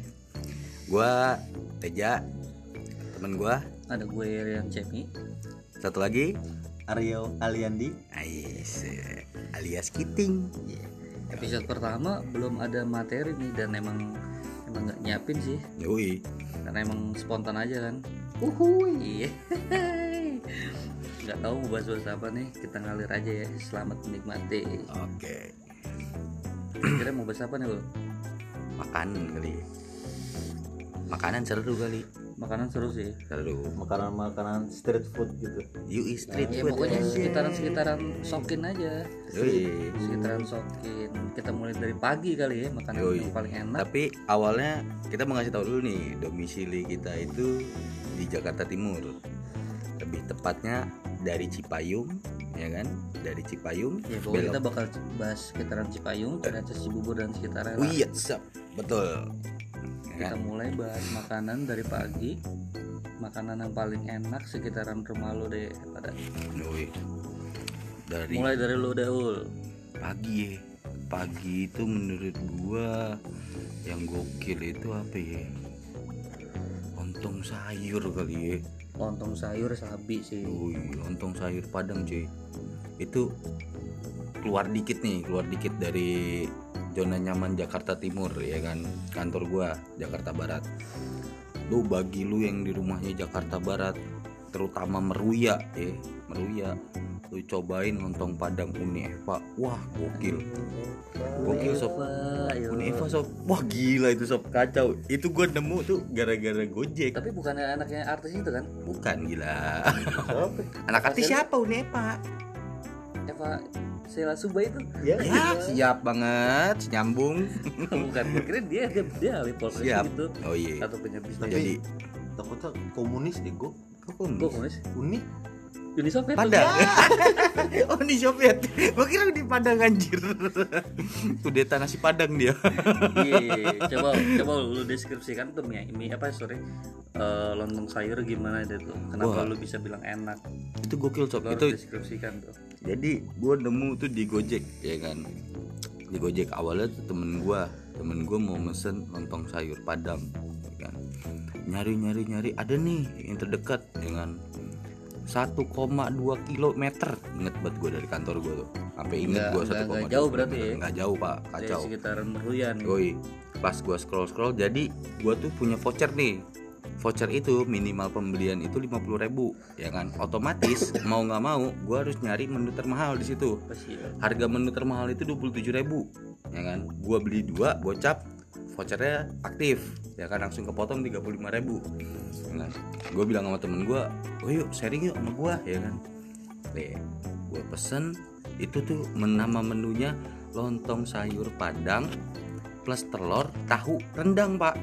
B: Gua Teja, temen gua,
A: Ada gue Rian Cemi.
B: satu lagi,
C: Aryo Aliandi
B: Ais, alias Kiting.
A: Episode pertama belum ada materi nih dan emang emang nggak nyiapin sih.
B: Yoi,
A: Karena emang spontan aja kan. Uhuy. Iya. Nggak tahu mau bahas-bahas apa nih. Kita ngalir aja ya. Selamat menikmati.
B: oke.
A: Kira mau bahas apa nih lo?
B: Makanan kali. Makanan seru kali,
A: Makanan seru sih.
B: seru.
D: makanan makanan street food gitu
B: Yoi street
A: Ya
B: food.
A: pokoknya sekitaran-sekitaran sokin aja.
B: Yoi.
A: Sekitaran sokin. Kita mulai dari pagi kali ya makanan
B: Yoi.
A: yang paling enak.
B: Tapi awalnya kita mau ngasih tahu dulu nih domisili kita itu di Jakarta Timur. Lebih tepatnya dari Cipayung, ya kan? Dari Cipayung.
A: Ya kita bakal bahas sekitaran Cipayung, Ciracas Cibubur dan sekitarnya.
B: Oh iya, betul.
A: Kita
B: kan?
A: mulai bahas makanan dari pagi. Makanan yang paling enak sekitaran rumah lo deh pada.
B: Yoi. Dari
A: Mulai dari lo Daul.
B: pagi ya. Pagi itu menurut gua yang gokil itu apa ya? Lontong sayur kali ya.
A: Lontong sayur sabi sih.
B: Wih, lontong sayur padang cuy. Itu keluar dikit nih keluar dikit dari zona nyaman Jakarta Timur ya kan? Kantor gua Jakarta Barat. Lu bagi lu yang di rumahnya Jakarta Barat terutama Meruya ya. Meruya lu cobain lontong padang Uni Eva wah gokil. Gokil sob. Uni Eva sob. Wah gila itu sob. Kacau. Itu gua nemu tuh gara-gara gojek.
A: Tapi bukannya anaknya artis itu kan?
B: bukan gila. Anak artis siapa? Uni Eva
A: Eva Sheila Suba itu.
D: ya
B: ya siap banget nyambung
A: bukan, gue kira dia dia dia ahli polisi gitu.
B: oh iya
A: Atau punya bisnis.
B: jadi
C: takutnya komunis ego
B: kok
A: Gue
B: komunis?
A: komunis.
C: unik
A: Uni Soviet.
B: Padang. oh di Soviet. Gua kira di Padang anjir. Kudeta nasi Padang dia.
A: Iya, coba coba lu deskripsikan tuh mie, mie apa sorry eh, lontong sayur gimana itu tuh? Kenapa
B: Wah.
A: lu bisa bilang enak?
B: Itu gokil sob.
A: Lu
B: Itu
A: deskripsikan tuh.
B: jadi gua nemu tuh di Gojek ya kan. Di Gojek awalnya tuh temen gua, temen gua mau mesen lontong sayur Padang ya kan. Nyari nyari nyari ada nih yang terdekat dengan 1,2 kilometer. Inget banget gua dari kantor gua tuh. Sampai inget
A: nggak-
B: 1,2
A: nggak jauh berarti ya?
B: nggak jauh pak.
A: Dari
B: kacau.
A: sekitaran Meruyan.
B: Yoi, pas gua scroll scroll jadi gua tuh punya voucher nih. Voucher itu minimal pembelian itu 50.000 ribu ya kan? Otomatis mau nggak mau gua harus nyari menu termahal di situ.
A: Sih?
B: harga menu termahal itu 27.000 ribu ya kan? Gua beli dua gocap vouchernya aktif. Ya kan langsung kepotong 35.000 ribu. Kan? gue bilang sama temen gua oh yuk sharing yuk sama gua ya kan. Deh gue pesen itu tuh nama menunya lontong sayur padang plus telur tahu rendang pak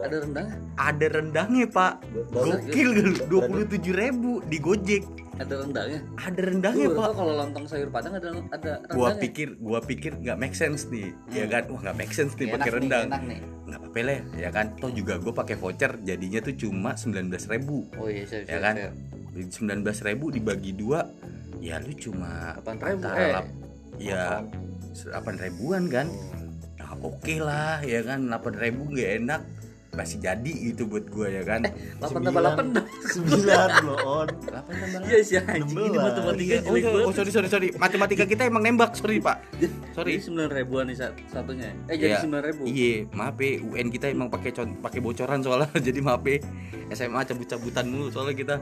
C: rendah
A: Ada rendangnya?
B: ada rendangnya pak. Gokil dua puluh tujuh ribu di gojek.
A: Ada rendangnya?
B: ada rendangnya pak.
A: kalau lontong sayur padang ada ada rendangnya.
B: gua pikir gua pikir nggak make sense nih. Ya kan? Wah nggak make sense nih pakai
A: nih,
B: rendang.
A: Enak nih.
B: nggak apa-apa lah ya kan? Toh juga gue pakai voucher jadinya tuh cuma 19.000 ribu.
A: Oh iya, siap,
B: Ya
A: siap,
B: kan?
A: siap.
B: sembilan belas ribu dibagi dua ya lu cuma
A: 8.000,
B: antara
A: eh.
B: ya delapan ribuan kan? Nah oke lah ya kan? Delapan ribu nggak enak masih jadi gitu buat gue ya kan
A: 8 tambah 8
D: sembilan loh on
B: delapan tambah
A: Iya sih anjing ini
D: 16.
A: matematika
B: Oh,
A: jelek
B: oh,
A: banget.
B: sorry sorry sorry matematika kita emang nembak sorry pak sorry
A: Jadi 9 ribuan nih sat- satunya. Eh jadi
B: Iya.
A: 9 ribu.
B: Iya, maaf ya, UN kita emang pakai con- pakai bocoran soalnya, jadi maaf ya. SMA cabut-cabutan mulu soalnya kita.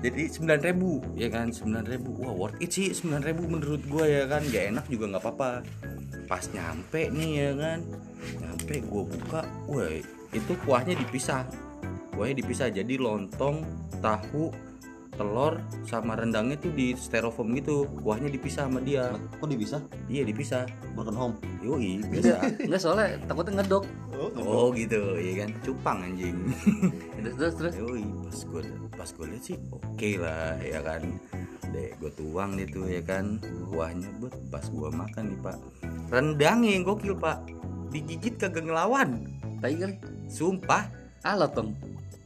B: Jadi 9000 ya kan, 9000 Wah, worth it sih 9000 menurut gua ya kan. Gak enak juga nggak apa-apa. Pas nyampe nih ya kan. Nyampe gua buka, wah, itu kuahnya dipisah. Kuahnya dipisah jadi lontong, tahu, telur sama rendangnya tuh di styrofoam gitu. Kuahnya dipisah sama dia.
D: kok dia bisa
B: Iya, dipisah.
D: broken home
B: Yoi, bisa.
A: Enggak soalnya takutnya ngedok.
B: Oh gitu, iya kan cupang anjing.
A: Terus terus terus.
B: Yoi, pas gue pas gue lihat sih oke lah ya kan. Deh, gue tuang deh tuh ya kan. Kuahnya buat pas gue makan nih pak. Rendangnya yang gokil pak. Digigit kagak ngelawan.
A: Tai kali.
B: Sumpah.
A: Alat dong.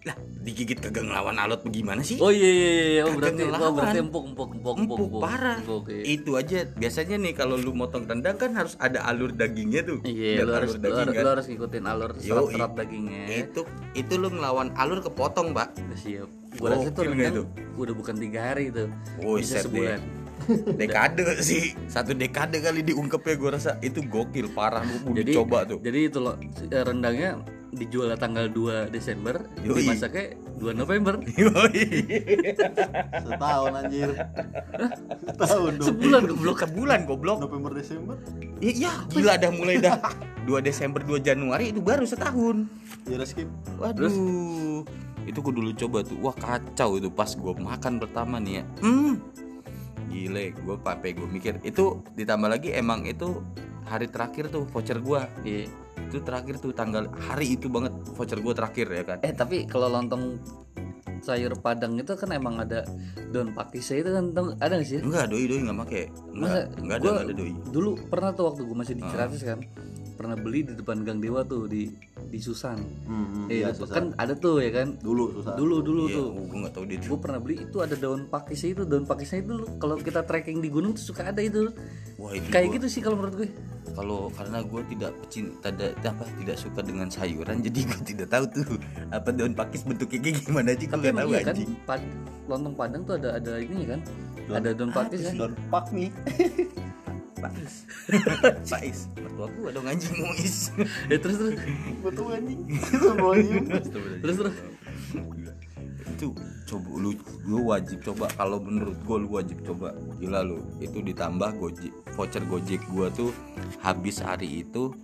B: Lah, digigit kagak ngelawan alot bagaimana sih?
A: Oh iya iya iya, oh berarti oh
B: ngelawan.
A: berarti empuk empuk empuk empuk.
B: Empuk parah.
A: Empuk, iya.
B: Itu aja biasanya nih kalau lu motong rendang kan harus ada alur dagingnya tuh.
A: Iya,
B: Ada
A: lu harus,
B: alur
A: lu,
B: daging
A: harus,
B: kan.
A: lu harus ngikutin alur serat-serat dagingnya.
B: Itu itu lu ngelawan alur kepotong, Pak.
A: Udah siap. Gua rasa itu rendang udah bukan tiga hari itu.
B: Oh,
A: Bisa
B: set deh. Dekade sih. satu dekade kali diungkep ya gue rasa itu gokil parah lu udah
A: Jadi
B: coba tuh.
A: Jadi itu loh eh, rendangnya dijual tanggal 2 Desember,
B: Yoi.
A: dimasaknya 2 November.
B: Yoi.
D: setahun anjir. Setahun dong
A: Sebulan goblok.
B: sebulan goblok.
D: November Desember?
B: Iya gila dah mulai dah. 2 Desember 2 Januari itu baru setahun.
D: Ya udah skip.
B: Waduh. Itu gue dulu coba tuh. Wah kacau itu pas gue makan pertama nih ya. Hmm gile gue pape gue mikir itu ditambah lagi emang itu hari terakhir tuh voucher gue
A: Iya.
B: itu terakhir tuh tanggal hari itu banget voucher gue terakhir ya kan
A: Eh tapi kalau lontong sayur padang itu kan emang ada daun pakisnya itu kan ada gak sih?
B: Enggak, doi doi enggak make. Enggak, enggak ada, enggak ada doi.
A: Dulu pernah tuh waktu gue masih di
B: Ah.
A: Ciratus kan pernah beli di depan Gang Dewa tuh di di Susan.
D: hmm,
A: Eh,
D: iya
A: itu
D: susah
A: kan ada tuh ya kan.
D: dulu susah
A: Dulu dulu
B: Iya,
A: tuh.
B: gue enggak tahu dia
A: Gue pernah beli itu ada daun pakisnya itu daun pakisnya itu kalau kita trekking di gunung tuh suka ada itu
B: Wah, itu
A: kayak
B: gua-
A: gitu sih kalau menurut gue.
B: Kalau karena gue tidak pecinta tidak apa tidak suka dengan sayuran, jadi gue tidak tahu tuh apa daun pakis bentuknya kayak gimana aja gue tahu
A: iya kan pad- lontong padang tuh ada ada ini kan.
D: Daun-
A: ada daun pakis kan.
D: Don't fuck me
B: Faiz Faiz mertua gua dong anjing Muiz
A: ya terus terus.
D: Betul anjing.
A: Terus terus
B: itu coba lu lu wajib coba. Kalau menurut gua lu wajib coba. Gila lu itu ditambah gojek voucher gojek gua tuh habis hari itu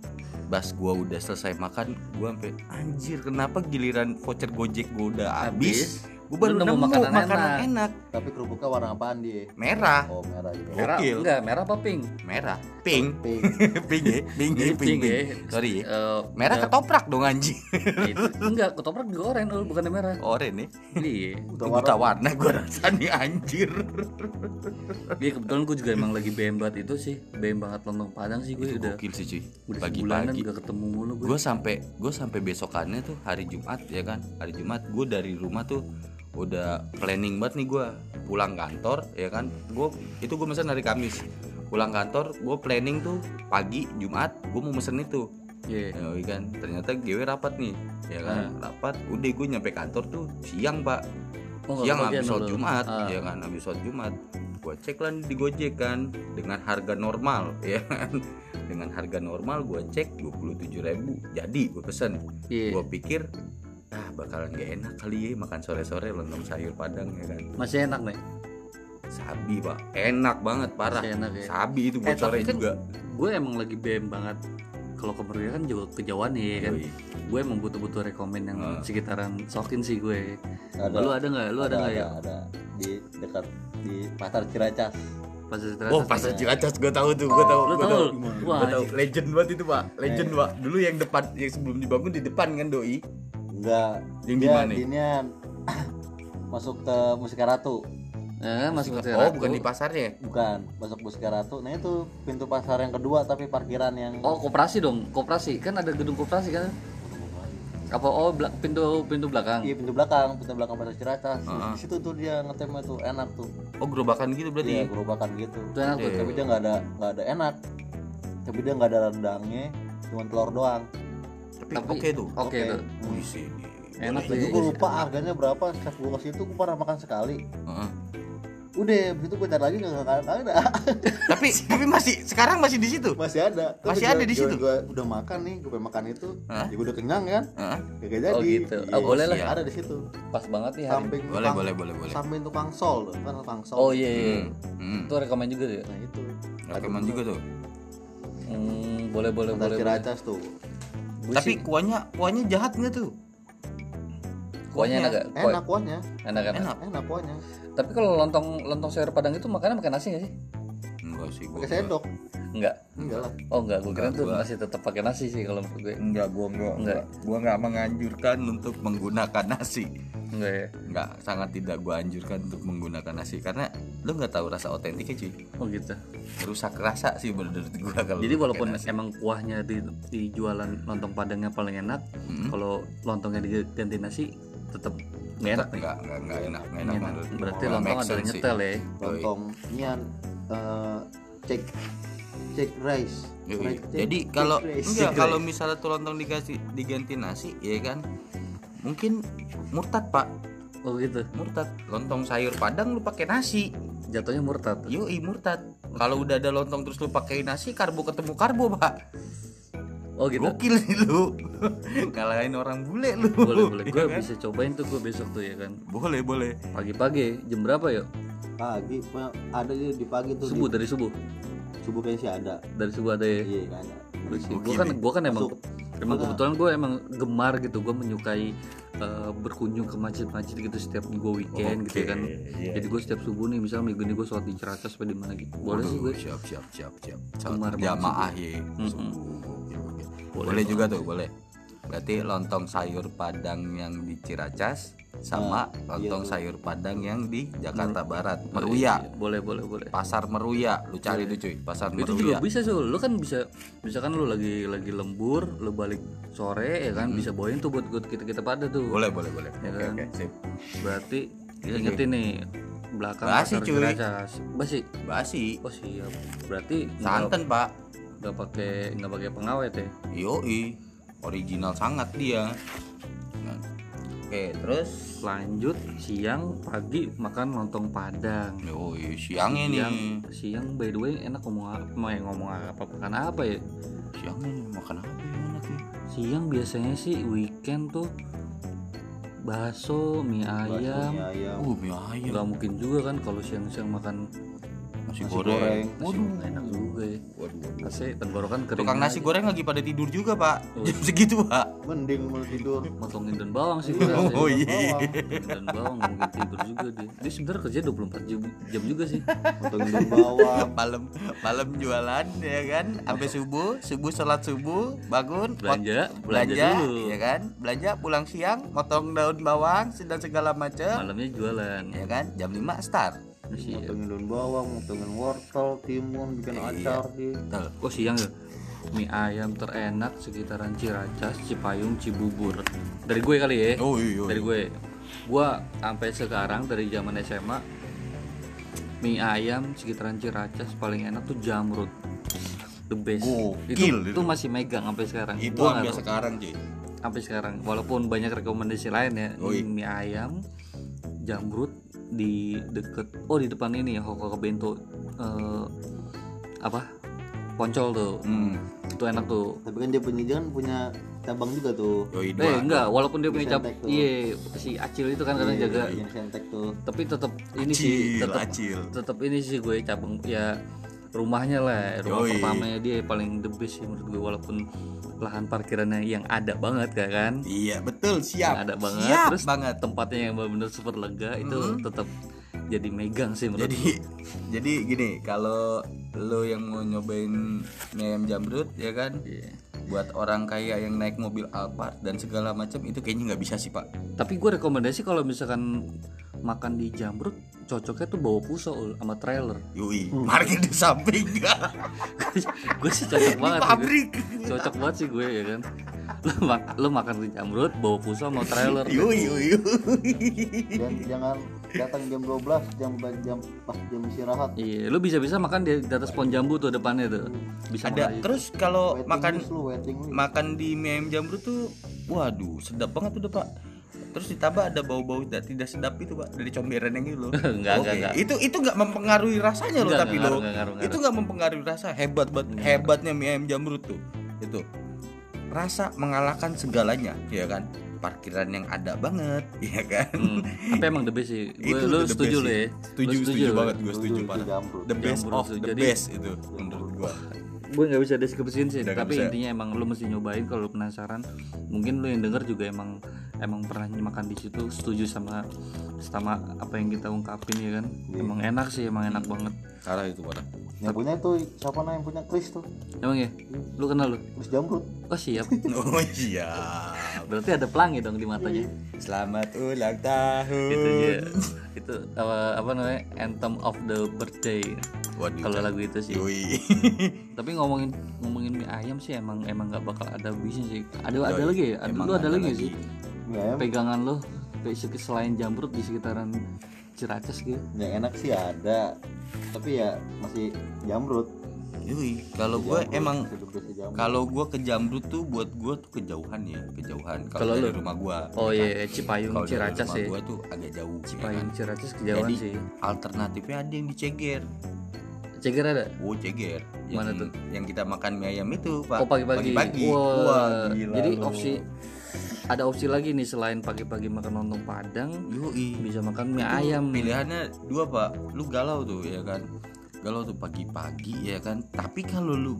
B: pas gua udah selesai makan gua sampai anjir kenapa giliran voucher gojek gua udah habis gua baru
A: Lu nemu
B: nemu
A: makanan
B: makanan,
A: enak.
B: enak.
D: tapi kerupuknya warna apaan dia
B: merah.
D: Oh merah gitu.
A: Merah
B: Gokil.
A: enggak merah apa pink?
B: Merah. Pink.
D: Pink.
B: Pink ya? Pink ya pink,
A: pink ya.
B: pink. sorry.
A: Eh,
B: merah
A: ya,
B: ketoprak dong anjing.
A: Itu. enggak ketoprak juga oranye dulu bukan merah.
B: Oranye nih.
A: Iya.
D: Udah
B: buta warna. gua rasa nih anjir.
A: Iya kebetulan gue juga emang lagi BM banget itu sih. BM banget lontong padang sih gue
B: itu
A: udah
B: gokil sih cuy.
A: udah sebulanan
B: pagi-pagi
A: gak ketemu mulu gue
B: gue sampai gue sampai besokannya tuh hari Jumat ya kan? Hari Jumat gue dari rumah tuh udah planning banget nih gue pulang kantor ya kan? Gue itu gue mesen hari Kamis. Pulang kantor gue planning tuh pagi Jumat gue mau mesen itu.
A: Iya.
B: Ya kan? Ternyata GW rapat nih ya kan? Rapat udah gue nyampe kantor tuh siang pak.
A: Oh,
B: siang habis sholat. Jumat
A: Ah.
B: ya kan? Habis sholat Jumat gue cek lah di Gojek kan dengan harga normal ya kan? Dengan harga normal gue cek 27.000 jadi gue pesen.
A: Iya.
B: Gue pikir ah bakalan gak enak kali ya makan sore-sore lontong sayur padang ya kan?
A: Masih enak nih
B: sabi pak. Enak banget parah.
A: Masih enak ya?
B: Sabi itu buat
A: Eh,
B: sore
A: kan
B: juga.
A: Gue emang lagi BM banget. Kalau ke Meruya kan juga kejauhan ya kan?
B: Yoi.
A: gue emang butuh-butuh rekomen yang
B: Ah.
A: sekitaran sokin sih gue.
D: Ada.
A: Lu ada nggak? Lu ada nggak ya?
D: ada, ada di dekat di pasar Ciracas.
A: Pas
B: Oh pasar Ciracas gue tahu tuh gue tahu
A: lu
B: gue
A: tahu?
B: tahu.
A: Wah
B: gue tahu. legend banget itu pak. Legend
D: Eh.
B: pak. Dulu yang depan yang sebelum dibangun di depan kan doi
D: enggak.
B: Yang
D: dia
B: gimana?
D: dinian masuk ke Musika Ratu.
A: Eh, masuk ke
B: oh bukan di pasarnya
D: bukan masuk Musika Ratu. Nah itu pintu pasar yang kedua tapi parkiran yang
A: oh koperasi dong koperasi. Kan ada gedung koperasi kan? Apa oh bela- pintu pintu belakang.
D: Iya pintu belakang pintu belakang pasar Ciracas.
B: Ah.
D: di situ tuh dia ngetemnya tuh enak tuh.
B: Oh gerobakan gitu berarti
D: gerobakan gitu.
A: Itu enak tuh
B: Iya.
D: tapi dia nggak ada nggak ada enak. Tapi dia nggak ada rendangnya cuma telur doang
B: tapi, oke tuh
A: oke
D: Oke.
A: tuh
B: Wih,
A: Enak tuh ya.
D: gue lupa harganya berapa chef gue kasih itu gue pernah makan sekali
B: Heeh.
D: udah begitu gue cari lagi nggak ada
B: tapi tapi masih sekarang masih di situ
D: masih ada Tapi
B: Masih
D: gua-
B: ada di situ?
D: gua udah makan nih gue pengen makan itu
B: Hah?
D: ya gue udah kenyang kan
B: Heeh.
D: Gak jadi
A: Oh, gitu. Oh, boleh lah.
B: Siap.
D: ada di situ
A: pas banget nih hari
D: samping
B: boleh
D: tukang-
B: boleh boleh boleh
D: samping tukang sol tuh kan tukang sol
A: oh iya, iya.
B: Hmm.
A: itu rekomen juga tuh ya
D: nah itu
B: Rekomen juga tuh
A: hmm, boleh boleh boleh boleh.
D: Ciracas tuh
A: Gua
B: tapi
A: sih-
B: kuahnya kuahnya jahat nggak tuh?
A: Kuahnya enak gak? Kuah-
D: enak kuahnya.
A: Enak enak.
B: enak.
D: Enak kuahnya.
A: Tapi kalau lontong lontong sayur padang itu makannya pakai nasi gak sih?
B: enggak sih gua
D: pakai sendok
A: Enggak.
D: enggak lah
A: Oh enggak, gue kira
B: Enggak,
A: tuh masih tetap pakai nasi sih kalau menurut gue.
B: enggak gua enggak
A: Enggak.
B: gua enggak menganjurkan untuk menggunakan nasi
A: Enggak ya.
B: enggak sangat tidak gua anjurkan untuk menggunakan nasi karena lu nggak tahu rasa otentiknya cuy
A: Oh gitu.
B: rusak rasa sih menurut gua kalau
A: Jadi walaupun
B: nasi.
A: emang kuahnya di, di jualan lontong padangnya paling enak,
B: Hmm.
A: kalau lontongnya diganti nasi tetap nggak enak nih.
B: enggak enggak enggak enak enggak enak,
A: Nggak enak. Berarti
B: Nggak
A: lontong ada nyetel ya.
D: lontong nian eh, cek cek rice
B: Jadi kalau enggak kalau misalnya tuh lontong dikasih diganti nasi ya kan mungkin murtad pak
A: Oh gitu.
B: murtad lontong sayur padang lu pakai nasi
A: Jatuhnya murtad.
B: yoi murtad kalau udah ada lontong terus lu pakai nasi karbo ketemu karbo pak
A: Oh gitu.
B: gokil nih lu ngalahin orang bule lu
A: Boleh boleh. Gue
B: kan?
A: bisa cobain tuh gue besok tuh ya kan.
B: boleh boleh
A: Pagi-pagi jam berapa yuk?
D: pagi ada di, di pagi tuh
A: Subuh
D: di,
A: dari subuh.
D: Subuh kayaknya sih ada.
A: Dari subuh ada ya.
D: iya ada.
A: Gue kan gue kan emang
D: Masuk.
A: emang
D: Mana?
A: kebetulan gue emang gemar gitu. Gue menyukai eh, berkunjung ke masjid-masjid gitu setiap gue weekend gitu kan.
B: iya,
A: jadi gue setiap subuh nih misalnya minggu ini gue sholat di Ciracas apa di mana gitu. Boleh sih gue
B: siap siap siap siap.
A: Gemar
B: jamaah ya gokil, gokil.
A: Boleh
B: boleh juga tuh boleh berarti lontong sayur padang yang di Ciracas sama lontong
D: iya.
B: sayur padang yang di Jakarta Barat.
A: Iya,
B: Meruya.
A: boleh boleh boleh.
B: Pasar Meruya. Lu cari tuh cuy. Pasar
A: itu juga
B: Meruya
A: bisa sih lu kan bisa misalkan lu lagi lagi lembur lu balik sore ya kan bisa bawain tuh buat buat kita kita pada tuh.
B: Boleh boleh boleh.
A: Ya
B: oke
A: kan?
B: oke sip.
A: Berarti ingetin nih belakang
B: Basi,
A: pasar
B: cuy.
A: Ciracas. Basi?
B: Basi.
A: Oh siap. Berarti
B: santan pak.
A: nggak pakai nggak pakai pengawet ya?
B: Yoi original sangat dia Nah, Oke, terus
A: lanjut siang pagi makan lontong padang
B: Oh, iya, siangnya nih.
A: siang siang by the way enak ngomong apa mau ngomong apa makan apa ya
B: Siangnya nih makan apa yang enak nih?
A: siang biasanya sih weekend tuh bakso mie
D: Bakso,
A: ayam
D: mie ayam
B: Uh, mie ayam.
A: nggak mungkin juga kan kalau siang-siang makan
B: Nasi,
D: nasi
B: goreng.
D: goreng.
A: waduh enak juga ya Kasih tenggorokan kering
B: Tukang nasi
A: aja.
B: goreng lagi pada tidur juga, Pak.
A: Oh.
B: Jam segitu, Pak.
D: mending mau tidur
A: motongin daun bawang sih
B: Oh,
A: ya.
B: iya.
A: daun bawang nggak mungkin tidur juga dia dia sebenarnya kerja 24 jam, jam juga sih
D: potongin daun bawang
B: malam malam jualan ya kan sampai subuh subuh sholat subuh bangun
A: belanja
B: pot-
A: belanja dulu
B: ya kan belanja pulang siang motong daun bawang dan segala macam
A: malamnya jualan
B: ya kan jam 5 start
A: Iya.
D: potongin daun bawang potongin wortel timun bikin
B: Iya.
D: acar di
B: Betul.
A: Oh siang ya mie ayam terenak sekitaran Ciracas, Cipayung, Cibubur. Dari gue kali ya.
B: oh iya
A: Dari gue. Gua sampai sekarang dari zaman SMA mie ayam sekitaran Ciracas paling enak tuh jamrut. The best.
B: Gokil
A: itu,
B: itu.
A: itu masih megang sampai sekarang.
B: itu
A: Gua
B: sampai sekarang cuy
A: sampai sekarang. Walaupun banyak rekomendasi lain ya.
B: Oh, iya.
A: Mie ayam, jamrut di deket oh di depan ini ya Hoko Bento eh, apa? Poncol tuh.
B: hmm.
A: Itu enak tuh.
D: tapi kan dia punya jangan punya cabang juga tuh
B: Yoi,
A: Eh enggak, walaupun dia punya
D: tuh.
A: iya si Acil itu kan kadang
D: Iya,
A: jaga,
D: bikin sentek tuh
A: tapi tetap ini sih, tetap
B: acil
A: tetap ini sih gue cabang ya rumahnya lah, rumah
B: Yoi.
A: pertamanya dia paling the best sih menurut gue walaupun lahan parkirannya yang ada banget ya kan,
B: iya betul siap
A: Yang ada banget,
B: siap
A: terus
B: banget
A: tempatnya yang benar-benar super lega itu
B: Mhm.
A: tetap jadi megang sih menurut
B: jadi jadi gini kalau lo yang mau nyobain mie ayam jamrut ya kan
A: gue.
B: Buat orang kaya yang naik mobil Alphard dan segala macam itu kayaknya nggak bisa sih pak
A: Tapi gue rekomendasi kalau misalkan makan di Jamrut cocoknya tuh bawa Ul, sama trailer.
B: Yui, parkir di samping
A: gue sih cocok
B: di
A: banget sih gue.
B: pabrik
A: cocok banget sih gue ya kan lu, mak lu makan di jamrut bawa pusau mau trailer
B: Yui, yui, yui.
D: dan jangan datang jam 12 jam jam pas jam istirahat.
A: Iya lu bisa bisa makan di, di atas pohon jambu tuh depannya tuh. Bisa
B: ada.
A: makan.
B: Terus kalau makan
D: list lu list.
B: makan di mie ayam jamrut tuh waduh sedap banget tuh pak. Terus ditambah ada bau-bau tidak tidak sedap itu pak dari comberan yang itu. Loh
A: Enggak, enggak,
B: Oke,
A: enggak.
B: itu itu nggak mempengaruhi rasanya loh tapi
A: enggak
B: itu nggak. mempengaruhi rasa. Hebat banget
A: Enggak
B: hebatnya mie ayam jamrut tuh itu. Rasa mengalahkan segalanya ya kan parkiran yang ada banget ya kan?
A: Hmm, tapi emang the best sih. Gue
B: Itu
A: lu
B: the
A: setuju lo ya?
B: Setuju
A: Lu
B: setuju
A: ya?
B: banget gue setuju parah
D: jamrut
B: the best of the
A: Jadi-
B: best itu menurut gua.
A: Gue nggak bisa deskripsiin sih
B: Udah
A: tapi
B: bisa.
A: intinya emang lu mesti nyobain kalau lu penasaran. Mungkin lu yang denger juga emang emang pernah makan di situ setuju sama sama apa yang kita ungkapin ya kan?
B: Iya.
A: emang enak sih emang enak banget
B: parah itu parah
D: yang punya tuh siapa nah yang punya Chris tuh?
A: Emang ya? Lu kenal lu?
D: Chris jamrut
A: oh siap.
B: Oh iya.
A: Berarti ada pelangi dong di matanya.
B: Selamat ulang tahun.
A: Itu dia. Itu apa, apa namanya? Anthem of the birthday. Kalau lagu itu sih.
B: Yoi.
A: tapi ngomongin ngomongin mie ayam sih emang emang nggak bakal ada habisnya sih. Ada ada lagi ya? Ada
B: Emang
A: lu ada,
B: ada
A: lagi,
B: lagi.
A: sih
D: mie ayam.
A: Pegangan lo basic selain jamrut di sekitaran Ciracas gitu.
D: Yang enak sih ada. Tapi ya masih jamrut.
B: Yoi, kalau gue emang kalau gue ke Jamrut tuh buat gue tuh kejauhan ya kejauhan.
A: Kalau
B: kalau dari
A: lu?
B: rumah gue
A: oh iya Cipayung
B: kalau dari
A: Ciracas
B: rumah
A: ya
B: gue tuh agak jauh ya
A: Cipayung
B: kan?
A: Ciracas kejauhan
B: Jadi,
A: sih.
B: alternatifnya ada yang di Ceger.
A: Ceger ada?
B: Oh Ceger. Yang,
A: Mana tuh?
B: yang kita makan mie ayam itu pak.
A: Oh pagi-pagi.
B: Pagi
A: Wah,
B: gila
A: jadi opsi ada opsi lagi nih selain pagi-pagi makan lontong padang
B: Yoi.
A: bisa makan mie
B: Itu
A: ayam
B: pilihannya dua pak. Lu galau tuh ya kan? Galau tuh pagi-pagi ya kan? Tapi kalau lu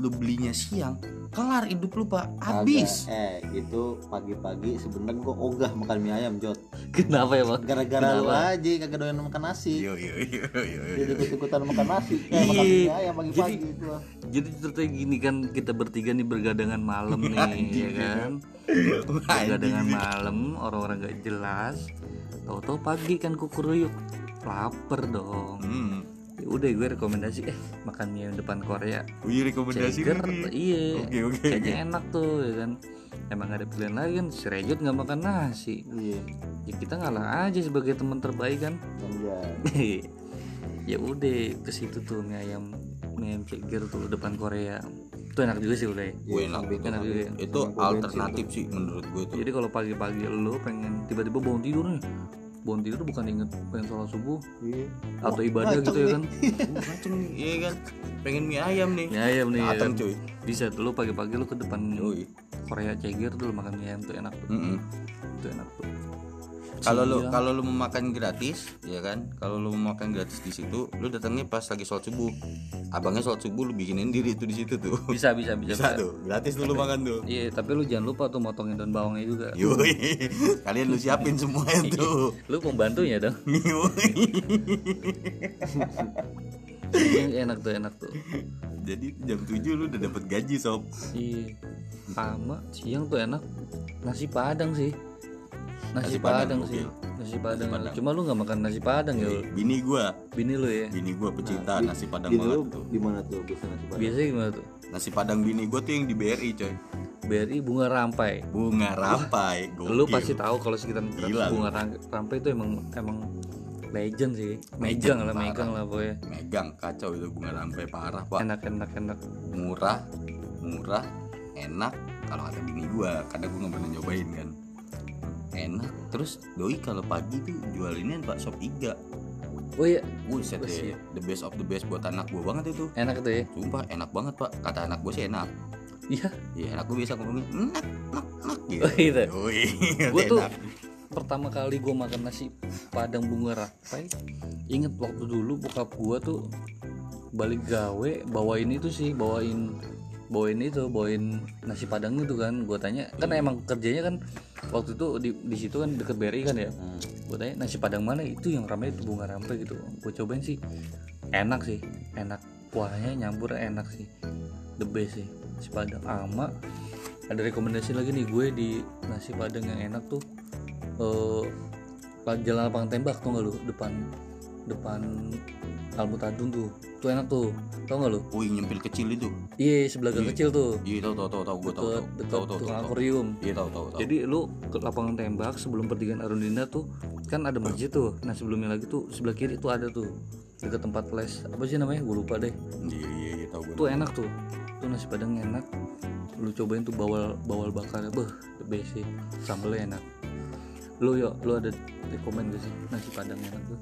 B: lu belinya siang kelar hidup lu pak. Habis.
D: Eh itu pagi-pagi sebenarnya gua ogah makan mie ayam jod
A: kenapa ya bang
D: gara-gara lu aja kagak doyan makan nasi.
B: Yo yo yo yo yo.
D: jadi ikut-ikutan makan nasi. Eh, makan
A: Iya.
D: mie ayam pagi-pagi
A: Jadi-
D: itu
A: jadi ceritanya gini kan kita bertiga nih bergadangan malam nih ya kan? Bergadangan malam orang-orang gak jelas. Tahu-tahu pagi kan kukuruyuk lapar dong.
B: Hmm.
A: Ya udah gue rekomendasi eh makan mie ayam depan Korea.
B: Wih rekomendasi
A: Ceger
B: lu nih.
A: iya.
B: Oke oke.
A: kayaknya enak tuh ya kan. Emang gak ada pilihan lain kan si Rejot nggak makan nasi.
D: Iya.
A: Ya kita ngalah aja sebagai teman terbaik kan.
D: Dan ya
A: udah ke situ tuh mie ayam mie ayam ceger tuh depan Korea. Itu enak juga sih udah ya.
B: gue enak. itu
A: enak juga ya.
B: itu alternatif sih menurut gue tuh.
A: Jadi kalau pagi-pagi lu pengen tiba-tiba bangun tidur nih bangun tidur bukan inget pengen sholat subuh
D: Iya.
A: atau ibadah gitu ya kan
B: macem nih iya kan pengen mie ayam nih
A: mie ayam nih ya
B: datang
A: kan?
B: cuy
A: bisa tuh lu pagi-pagi lu ke depan
B: Yoi.
A: Korea Ceger tuh lu makan mie ayam tuh enak tuh
B: Mm-mm.
A: itu enak tuh
B: kalau lu kalau lu mau makan gratis ya kan? Kalau lu mau makan gratis di situ lu datangnya pas lagi sholat subuh. Abangnya sholat subuh lu bikinin diri itu di situ tuh.
A: Bisa bisa bisa,
B: bisa tuh. Gratis tuh lu makan tuh.
A: iya tapi lu jangan lupa tuh motongin daun bawangnya juga.
B: Yoi, kalian lu siapin semuanya tuh.
A: lu pembantunya dong. Iya, enak tuh enak tuh.
B: Jadi jam 7 lu udah dapat gaji sob.
A: iya. Sama siang tuh enak. Nasi padang sih nasi,
B: Nasi Padang,
A: padang, sih nasi padang.
B: Padang.
A: cuma lu nggak makan nasi padang ya?
B: Bini gua,
A: bini lu ya
B: bini gua pecinta nasi padang banget tuh.
D: di mana tuh bisa nasi padang?
A: biasanya gimana tuh
B: Nasi padang bini gua tuh yang di BRI coy.
A: BRI bunga rampai
B: Bunga rampai. Gokil.
A: lu pasti tahu kalau sekitar
B: Gila lu.
A: bunga Ram- rampai itu emang emang legend sih megang lah megang lah pokoknya
B: megang kacau itu bunga rampai parah pak.
A: enak enak enak
B: Murah, murah, enak. Kalau kata bini gua, karena gua nggak pernah nyobain kan. Enak. Terus doi kalau pagi tuh jualinnya pak shop iga.
A: oh iya
B: Buset deh, the best of the best buat anak gua banget itu.
A: enak tuh ya
B: Sumpah enak banget pak, kata anak gue sih enak
A: iya
B: Iya anak gue biasa ngomongin enak, enak, enak gitu
A: oh gitu
B: Yoi,
A: gue tuh
B: enak.
A: pertama kali gue makan nasi padang bunga rampai inget waktu dulu bokap gue tuh balik gawe bawain itu sih bawain bawain itu bawain nasi padang itu kan. Gue tanya kan emang kerjanya kan waktu itu di, di situ kan deket BRI kan ya. Gue tanya nasi padang mana? Itu yang ramai itu bunga rampai gitu. Gue cobain sih enak sih enak. Kuahnya nyambur enak sih the best sih nasi padang. Ama ada rekomendasi lagi nih gue di nasi padang yang enak tuh eh pa- jalan lapangan tembak tuh nggak lu? Depan depan Almutadun tuh. Tuh enak tuh. Tau nggak lu?
B: Wih nyempil kecil itu?
A: Iya sebelah gang
B: Iya.
A: kecil tuh.
B: Iya tau tau tau tau gue tau tau tau tau
A: tukang
B: tau
A: akuarium.
B: Iya tau tau tau
A: jadi lu ke lapangan tembak sebelum pertigaan Arundina tuh kan ada masjid tuh. Nah sebelumnya lagi tuh sebelah kiri tuh ada tuh. Dekat tempat les. Apa sih namanya? Gue lupa deh.
B: Iya iya iya tau gue
A: tuh enak tuh. Tuh nasi padang enak. Lu cobain tuh bawal bawal bakar beh the best sih. Sambelnya enak. Lu yuk lu ada rekomend gak sih? Nasi padang enak tuh.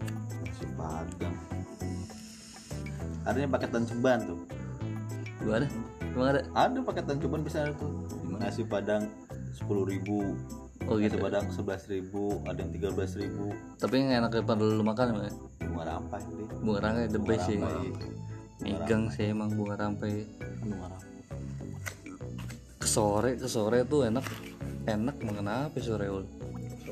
D: Nasi padang. Adanya paketan ceban tuh.
A: gua ada emang ada
D: Ada paketan ceban bisa tuh. Nasi padang sepuluh ribu.
A: oh
D: Nasi
A: gitu
D: padang sebelas ribu. Ada yang tiga belas ribu.
A: tapi yang enak daripada lu makan emang ya?
D: Bunga rampai deh.
A: bunga rampai the best sih megang sih emang bunga rampai
D: Bunga rampai.
A: ke sore ke sore tuh enak enak mengenapa sore ul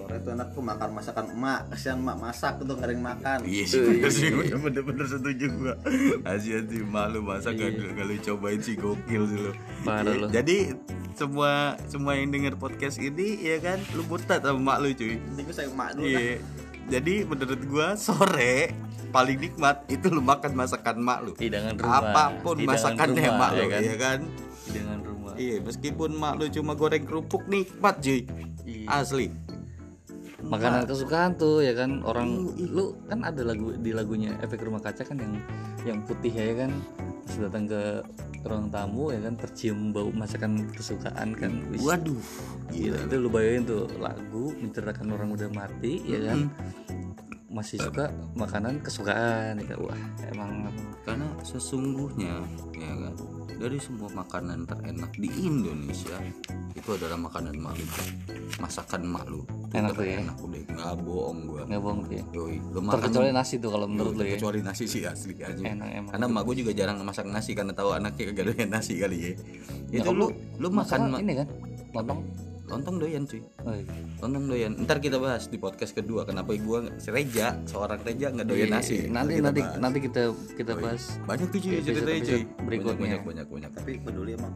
D: Sore tuh enak tuh makan masakan emak. Kasihan emak masak tuh nggak ada yang makan.
B: Iya sih bener sih bener bener, bener setuju gua Kasian sih malu masa gak, gak lu cobain sih gokil sih lu
A: Parah
B: Ya,
A: lu.
B: Jadi semua semua yang denger podcast ini ya kan lu murtad sama mak lu cuy
D: Ini gue sayang emak dulu.
B: Iya. Jadi menurut gua sore paling nikmat itu lu makan masakan mak lu.
A: hidangan rumah
B: Apa pun
A: Hidangan
B: masakannya
A: rumah,
B: mak lu,
A: ya kan
B: ya kan?
A: hidangan rumah
B: Iya, meskipun mak lu cuma goreng kerupuk nikmat, cuy.
A: Iya.
B: Asli.
A: Makanan kesukaan tuh ya kan? Orang lu kan ada lagu di lagunya efek rumah kaca kan yang yang putih ya kan? Terus datang ke ruang tamu ya kan? Tercium bau masakan kesukaan kan? Wis,
B: Waduh.
A: gila
B: Gila.
A: itu lu. bayangin tuh lagu menceritakan orang udah mati ya kan? Masih suka makanan kesukaan ya kan? wah emang
B: Karena sesungguhnya ya kan dari semua makanan terenak di Indonesia itu adalah makanan mak lu. Masakan mak lu. Itu
A: Enak tuh ya?
B: Enak udah nggak bohong gua.
A: nggak bohong tuh ya
B: Yoi,
A: terkecuali nasi tuh kalau menurut lu ya
B: kecuali nasi sih asli aja.
A: enak emang
B: Karena emak gue juga jarang masak nasi karena tahu anaknya kagak doyan nasi kali ya. Itu
A: kalau
B: lu lu makan
A: ini kan lontong
B: lontong doyan cuy.
A: oh, iya.
B: Lontong doyan. Ntar kita bahas di podcast kedua kenapa gue si Reja, seorang Reja nggak doyan
A: Iya,
B: nasi.
A: nanti
B: kita
A: nanti
B: bahas.
A: nanti kita kita bahas
B: banyak tuh cuy ceritanya cuy.
A: berikutnya.
B: Banyak banyak banyak.
D: Tapi peduli emang.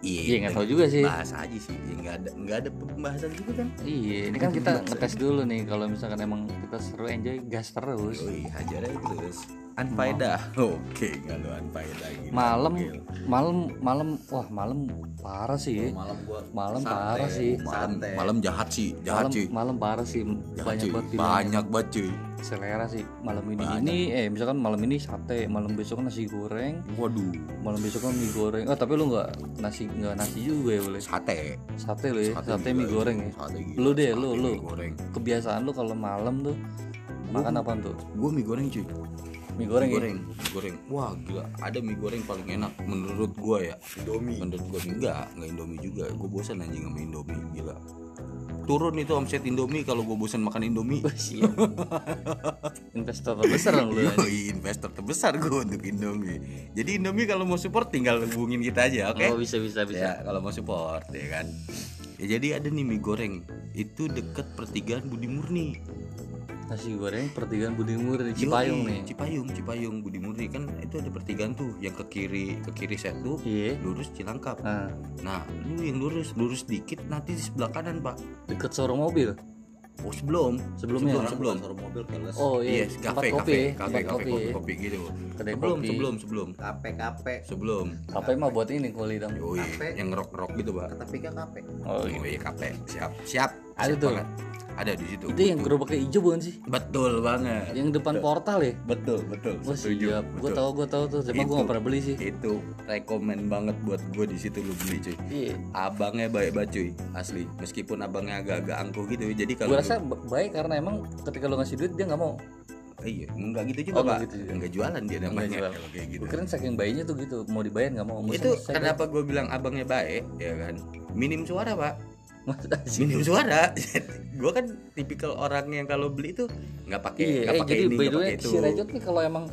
A: Iya, nggak tahu juga sih.
B: Bahas aja sih. Nggak ada nggak ada pembahasan juga kan.
A: Iya, ini kan kita ngetes dulu nih kalau misalkan emang kita seru enjoy gas terus.
B: Yoi, hajar aja terus. Anfaedah. Oke, nggak lu anfaedah gitu.
A: malam malam malam wah malam parah sih ya.
C: malam gua
A: malam
C: sate,
A: parah sih
B: Malam,
C: sate.
B: malam jahat sih, jahat
A: malam
B: cuy.
A: malam parah sih
B: Jahat,
A: banyak banget
B: Banyak banget cuy.
A: selera sih malam ini
B: Banyak.
A: ini eh misalkan malam ini sate malam besok nasi goreng
B: Waduh,
A: malam besok kan mie goreng oh tapi lu nggak nasi nggak nasi juga ya boleh
B: sate.
A: sate lu ya sate,
B: juga,
A: mie goreng ya
B: Sate gila,
A: Lu deh,
B: sate
A: lu, lu.
B: goreng.
A: kebiasaan lu kalau malam tuh makan apa tuh
B: Gue mie goreng cuy.
A: Mie goreng,
B: mie
A: ya?
B: goreng, mie goreng. Wah gila, ada mie goreng paling enak menurut gua ya.
C: Indomie
B: Menurut gua enggak, enggak Indomie juga. Gue bosan anjing sama Indomie gila. Turun itu omset Indomie kalau gue bosan makan Indomie.
A: Investor terbesar dong lu.
B: Yoi, investor terbesar gue untuk Indomie. Jadi Indomie kalau mau support tinggal hubungin kita aja, oke?
A: oh bisa bisa bisa
B: Ya, kalau mau support ya kan. Ya jadi ada nih mie goreng. Itu deket pertigaan Budi Murni.
A: Nasi goreng pertigaan Budi Murni Cipayung
B: Yoi,
A: nih
B: Cipayung, Cipayung Budi Murni kan itu ada pertigaan tuh yang ke kiri ke kiri satu
A: iya
B: lurus Cilangkap.
A: nah
B: Nah, lu yang lurus lurus dikit nanti di sebelah kanan, Pak.
A: deket showroom mobil
B: Oh, sebelum.
A: Sebelumnya?
B: sebelum, sebelum.
C: Showroom mobil kelas
A: oh
B: Iya,
A: tempat
B: kafe,
A: kopi
B: kafe, kafe, kafe,
A: kopi
B: kopi, kopi gitu.
A: Kedai
B: Sebelum,
A: kopi.
B: sebelum, sebelum,
C: kape kape
B: sebelum.
A: kafe mah buat ini kuli dong
B: Yoi,
C: Kafe.
B: yang rock rock gitu, Pak.
C: tapi kan kape
A: oh
B: Oh
A: iya
B: iya kafe, siap, siap.
A: Ada tuh.
B: Ada di situ.
A: itu yang gerobaknya hijau bukan sih
B: Betul banget.
A: yang depan portal ya
B: Betul, betul.
A: Wah
B: setuju,
A: gue
B: betul.
A: tau gue tau tuh, cuma gue gak pernah beli sih.
B: Itu rekomen banget buat gue di situ lu beli cuy.
A: Iya,
B: Abangnya baik banget cuy, asli. Meskipun abangnya agak-agak angkuh gitu, jadi
A: gue
B: kalau
A: rasa
B: lu-
A: ba- baik karena emang ketika lu ngasih duit dia nggak mau.
B: Eh, iya, enggak gitu juga
A: Oh,
B: pak.
A: gitu juga.
B: Enggak jualan dia namanya
A: jualan.
B: kalau kayak gitu.
A: Gue kira saking bayinya tuh gitu, mau dibayar nggak mau.
B: itu kenapa gue bilang abangnya baik ya kan minim suara pak minim suara. Gue kan tipikal orang yang kalau beli itu nggak pakai
A: Iya,
B: nggak
A: eh,
B: pakai ini nggak pakai itu.
A: Si Rejot nih kalau emang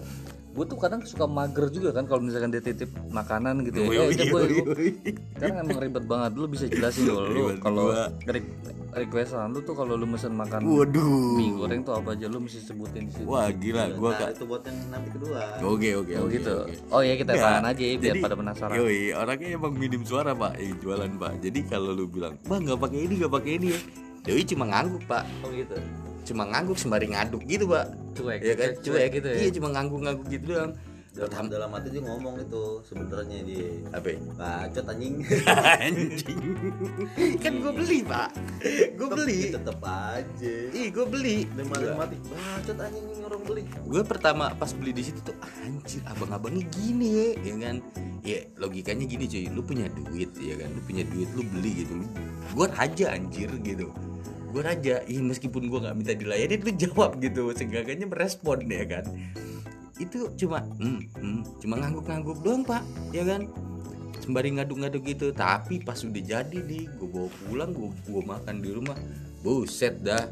A: gue tuh kadang suka mager juga kan kalau misalkan dia titip makanan gitu ya. Eh,
B: woi.
A: karena emang ribet banget lu bisa jelasin dulu lu kalau
B: gua.
A: re- requestan lu tuh kalau lu mesen makan
B: waduh
A: mie goreng tuh apa aja lu mesti sebutin di situ.
B: wah gila gue
C: nah,
B: kak
C: itu buat yang nanti kedua
B: oke oke
A: Oh
B: oke,
A: gitu.
B: oke.
A: Oh iya kita tahan aja ya, biar
B: jadi,
A: pada penasaran.
B: Yoi, orangnya emang minim suara pak, yang jualan pak. Jadi kalau lu bilang, bang nggak pakai ini nggak pakai ini ya, Doi cuma ngangguk pak,
A: Oh gitu.
B: cuma ngangguk sembari ngaduk gitu pak.
A: Cuek,
B: Ya kan, cuek,
A: gitu ya.
B: Iya cuma ngangguk-ngangguk gitu doang.
C: dalam, dalam hati dia ngomong itu sebenarnya dia
B: Apa? ya?
C: bacot anjing
B: Anjing. kan gue beli pak, gue beli.
C: tetep aja
B: Ih gue beli.
C: dalam hati bacot anjing ini orang beli
B: Gue pertama pas beli di situ tuh anjir abang-abangnya gini ya, ya kan? Ya logikanya gini cuy, lu punya duit ya kan, lu punya duit lu beli gitu. Gue raja anjir gitu. Gue raja, ih meskipun gue nggak minta dilayani, lu jawab gitu, seenggaknya merespon ya kan. Itu cuma, hmm, hmm, cuma ngangguk-ngangguk doang pak, ya kan? Sembari ngaduk-ngaduk gitu, tapi pas udah jadi nih, gue bawa pulang, gue makan di rumah, buset dah,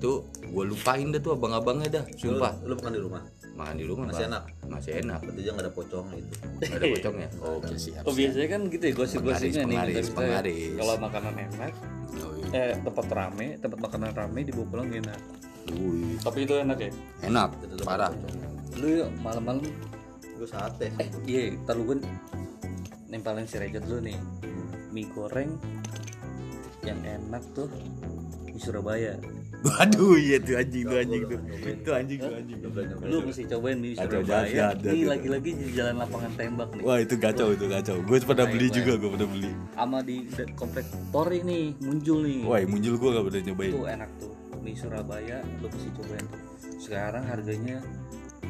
B: tuh gue lupain dah tuh abang-abangnya dah, sumpah.
C: lu, lu makan di rumah
B: makan di rumah.
C: Masih enak?
B: Masih enak.
C: Berarti aja nggak ada pocongnya itu
B: nggak ada pocongnya oke siap
A: Oh biasanya kan gitu ya gosip-gosipnya nih
B: Penglaris,
A: kita-. Kalau makanan enak,
B: Oh,
A: eh tempat rame, tempat makanan rame dibawa pulang enak.
B: Wih,
A: Tapi itu enak ya.
B: enak
C: Tetep
B: parah.
A: Lu yuk malam-malam.
C: Gue sate.
A: Eh iya, ntar lu gue nempelin si Rejot dulu nih. Mie goreng yang enak tuh Surabaya.
B: waduh iya tuh anjing tuh anjing tuh itu anjing tuh anjing
A: Lu mesti cobain mie Surabaya.
B: ada.
A: lagi-lagi di jalan lapangan tembak nih.
B: wah itu kacau itu kacau gue pernah
A: Baik,
B: beli juga gue pernah beli
A: Sama di komplek Tori nih muncul nih.
B: wah muncul gue gak pernah nyobain
A: Itu enak tuh. Mie Surabaya lu mesti cobain tuh. Sekarang harganya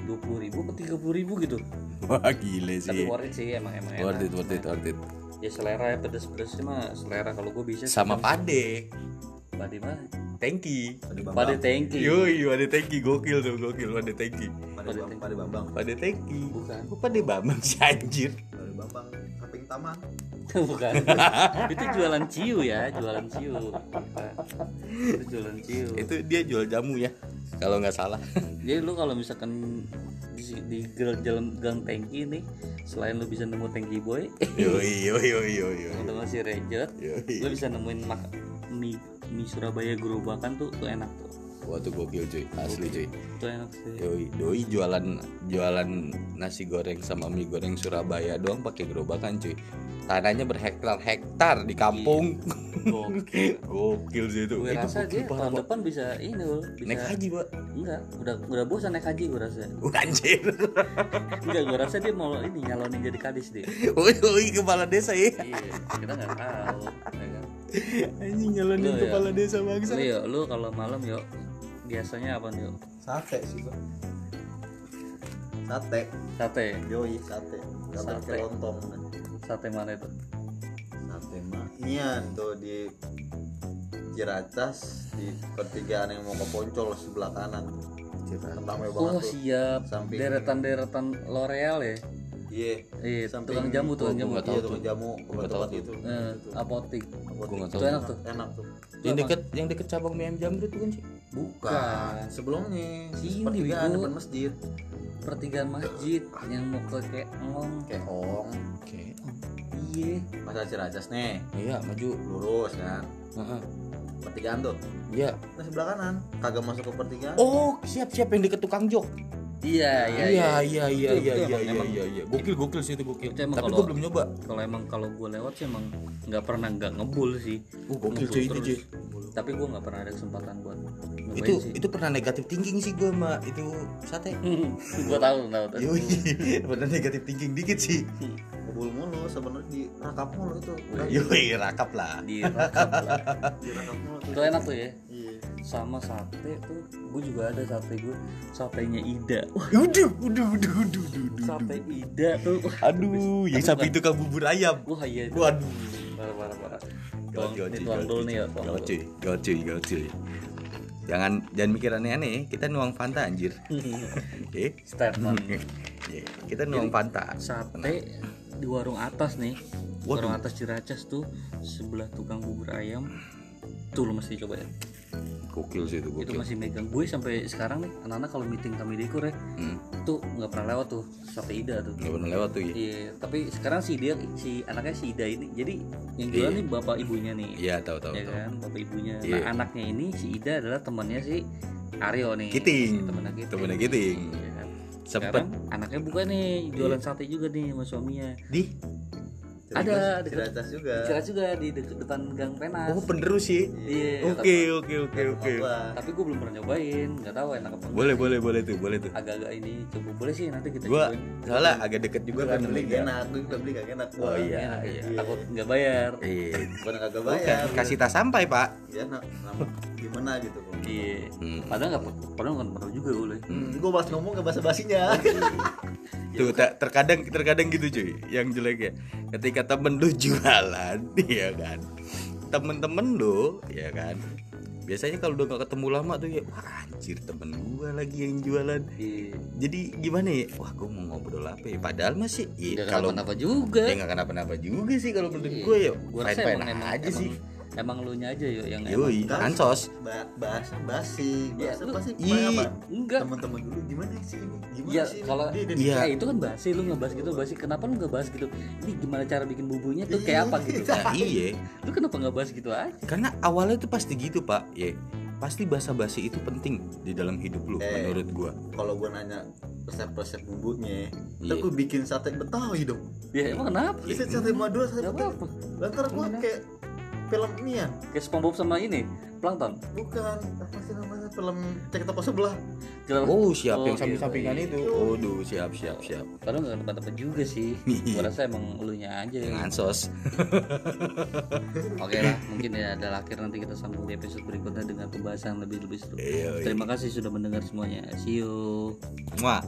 A: dua puluh ribu ke tiga puluh ribu gitu.
B: wah gile
A: Tapi
B: sih
A: worth it sih emang emang
B: worth it worth it worth it
A: Ya selera ya pedes-pedes sih mah selera kalau gue bisa.
B: sama pade
A: Pade mana?
B: tanki
C: Pade
A: tanki.
B: yoi pade tanki gokil tuh gokil pade tanki
C: Pade Pade Bambang
B: pade tanki
A: Bukan.
B: Kok pade bambang si anjir
C: Pade Bambang samping taman
A: Bukan. itu jualan ciu ya, jualan ciu. Bukan. Itu jualan ciu.
B: itu dia jual jamu ya kalau nggak salah
A: Jadi lu kalau misalkan di, di jalan gang tanki nih, selain lu bisa nemu tanki boy,
B: yoi yoi yoi yoi yoi.
A: ketemu si Rejot,
B: Yoi.
A: lu bisa nemuin mak mie, mie Surabaya gerobakan tuh tuh enak tuh.
B: Wah tuh gokil cuy, asli cuy.
A: itu enak sih
B: Doi, doi jualan jualan nasi goreng sama mie goreng Surabaya doang pakai gerobakan cuy. Tanahnya berhektar-hektar di kampung.
A: Gokil.
B: Gokil sih itu.
A: gue rasa dia tahun depan bisa ini loh bisa
B: Naik haji, Pak.
A: enggak udah udah bosan naik haji gue rasa
B: Wah, anjir.
A: enggak gue rasa dia mau ini nyalonin jadi kadis dia
B: Woi, woi kepala desa ya.
A: iya kita nggak tahu ya kan
B: Anjing nyalonin
A: Lu ya.
B: kepala desa bangsa.
A: lu yuk lu kalau malam yuk biasanya apa nih yuk?
D: Sate sih gua sate.
A: Sate.
D: Yoi sate. Sate,
A: Sate.
D: pakai lontong
A: sate mana itu?
D: Sate mah ian tuh di Ciracas di pertigaan yang mau ke Poncol sebelah kanan. Banget
A: oh
D: tuh.
A: siap.
D: Samping-
A: deretan deretan L'Oreal ya
D: Iya.
A: iya tukang jamu tukang jamu
B: nggak tahu
D: Iya tukang jamu obat-obat
B: tahu
D: itu.
A: Eh,
D: Itu.
A: apotik
D: Apotik.
B: Gua nggak
A: itu
B: tahu.
A: enak tuh
D: Enak tuh.
B: Yang deket yang deket cabang mie ayam jamrut tuh kan sih.
A: bukan
D: Sebelumnya
A: Sini,
D: pertigaan
A: Bego.
D: depan masjid.
A: pertigaan masjid yang mau ke kayak ngong
D: Keong.
B: Oke.
A: iya
D: Pasar Ciracas nih.
B: Iya, maju.
D: Lurus kan.
B: Heeh.
D: Pertigaan tuh.
B: Iya.
D: Nah sebelah kanan. Kagak masuk ke pertigaan.
B: Oh, siap-siap yang deket tukang jok.
A: Iya iya
B: Iya, iya, iya, iya, iya,
A: emang-
B: iya,
A: emang-
B: iya, iya. Gokil, gokil sih itu gokil.
A: Itu
B: Tapi
A: kalau-
B: gua belum nyoba.
A: kalau emang kalau gue lewat sih emang nggak pernah nggak ngebul sih
B: Uh, gokil
A: Ngebul
B: cuy itu cuy.
A: tapi gue nggak pernah ada kesempatan buat
B: Itu
A: sih
B: itu pernah negatif thinking sih gua sama itu sate.
A: gue tahu tahu tahu
B: Yoi, pernah negatif thinking dikit sih.
D: Ngebul mulu sebenarnya di rakap mulu itu.
B: Yoi, rakap lah.
A: di rakap lah.
D: di rakap mulu
A: itu enak tuh ya
D: Iya.
A: Sama sate tuh gue juga ada sate gue satenya Ida Wah,
B: Uduh, uduh, uduh, uduh, uduh, uduh.
A: sate Ida tuh
B: Aduh, yang sapi itu kan bubur ayam.
A: wah iya
B: Waduh.
A: parah parah parah ya
B: cuy, gawat cuy, gawat cuy. Jangan jangan mikir aneh-aneh, kita nuang Fanta anjir. Oke.
A: statement
B: Iya, kita nuang Fanta.
A: sate di warung atas nih
B: Waduh.
A: warung atas Ciracas tuh sebelah tukang bubur ayam tuh lo mesti coba ya
B: Gokil sih itu
A: itu
B: gokil.
A: masih megang gue sampai sekarang nih anak-anak kalau meeting kami dekor ya
B: Hmm,
A: tuh nggak pernah lewat tuh sate Ida tuh
B: nggak pernah lewat tuh ya.
A: iya tapi sekarang si dia si anaknya si Ida ini jadi yang jualan
B: Iya.
A: nih bapak ibunya nih
B: Iya, tahu tahu
A: ya
B: tahu.
A: kan bapak ibunya
B: Iya.
A: nah anaknya ini si Ida adalah temannya si Aryo nih
B: Giting.
A: temannya Giting
B: Temennya Giting.
A: Iya kan?
B: Sempet
A: sekarang anaknya buka nih jualan sate juga nih sama suaminya
B: di
A: Ada, deket-
D: Ciracas juga.
A: Ciracas juga di deket depan Gang Penas
B: Oh, penerus sih.
A: iya
B: Oke, oke, oke, oke.
D: gua.
A: tapi gue belum pernah nyobain nggak tahu enak apa
B: Boleh,
A: sih.
B: boleh, boleh tuh, boleh tuh.
A: agak-agak ini coba boleh sih nanti kita
B: Gua
A: cobain
B: soalnya agak deket juga kan
D: beli gak
B: gua.
D: enak, gue udah beli gak enak.
B: Oh
D: Gua.
B: iya,
A: ya,
B: iya.
A: takut nggak bayar
B: Iya.
D: Bukan kagak bayar.
B: kasih tas sampai, Pak.
D: Ya nama gimana gitu.
A: Iya
B: Hmm.
A: padahal nggak padahal nggak perlu juga boleh
D: Hmm, gue bahas ngomong ke bahasa basinya.
B: Tuh ter- terkadang terkadang gitu cuy, yang jelek ya. Ketika temen lu jualan, ya kan. Temen-temen lu, ya kan. Biasanya kalau udah gak ketemu lama tuh ya, wah anjir temen gua lagi yang jualan.
A: iya
B: Jadi gimana ya? Wah gua mau ngobrol apa ya? Padahal masih, ya,
A: nggak
B: kalau
A: kenapa-napa juga
B: ya nggak kenapa-napa juga sih kalau menurut
A: Iya.
B: gue ya.
A: Gua rasa emang, emang,
B: aja
A: emang,
B: sih.
A: Emang lu nya aja yuk yang
B: Yoi,
D: Kan?
B: ansos.
D: Ba- bahasa basi,
A: Ya,
D: bahasa
A: lu-
D: basi.
A: Enggak
D: Teman-teman dulu gimana sih ini? Gimana
A: Ya
D: sih ini?
A: kalau
B: Iya.
A: ya itu kan basi lu ngebahas gitu basi kenapa lu nggak bahas gitu ini gimana cara bikin bumbunya tuh kayak apa gitu
B: Nah, iya.
A: lu kenapa nggak bahas gitu aja
B: Karena awalnya tuh pasti gitu pak, ya. Pasti basa-basi itu penting di dalam hidup lu,
D: Eh.
B: menurut gua.
D: kalau gue nanya resep-resep bumbunya,
B: Iya.
D: ntar gue bikin sate betawi dong.
A: ya emang kenapa
D: Bisa sate Madura, sate betawi.
A: apa-apa
D: Lantar gue
A: Gimana?
D: kayak film Nian,
A: kayak SpongeBob sama ini plankton
D: bukan apa sih namanya film cek toko sebelah.
B: Oh siap
A: Oh,
B: yang
A: gitu,
B: samping-sampingan
A: iya.
B: itu. Waduh siap siap siap.
A: Padahal nggak tempat-tempat juga sih. Gua rasa emang lu nya aja.
B: Yang ansos.
A: Oke lah, mungkin ya ada akhir nanti kita sambung di episode berikutnya dengan pembahasan lebih lebih seru.
B: Iya, iya.
A: Terima kasih sudah mendengar semuanya. See you.
B: Muah.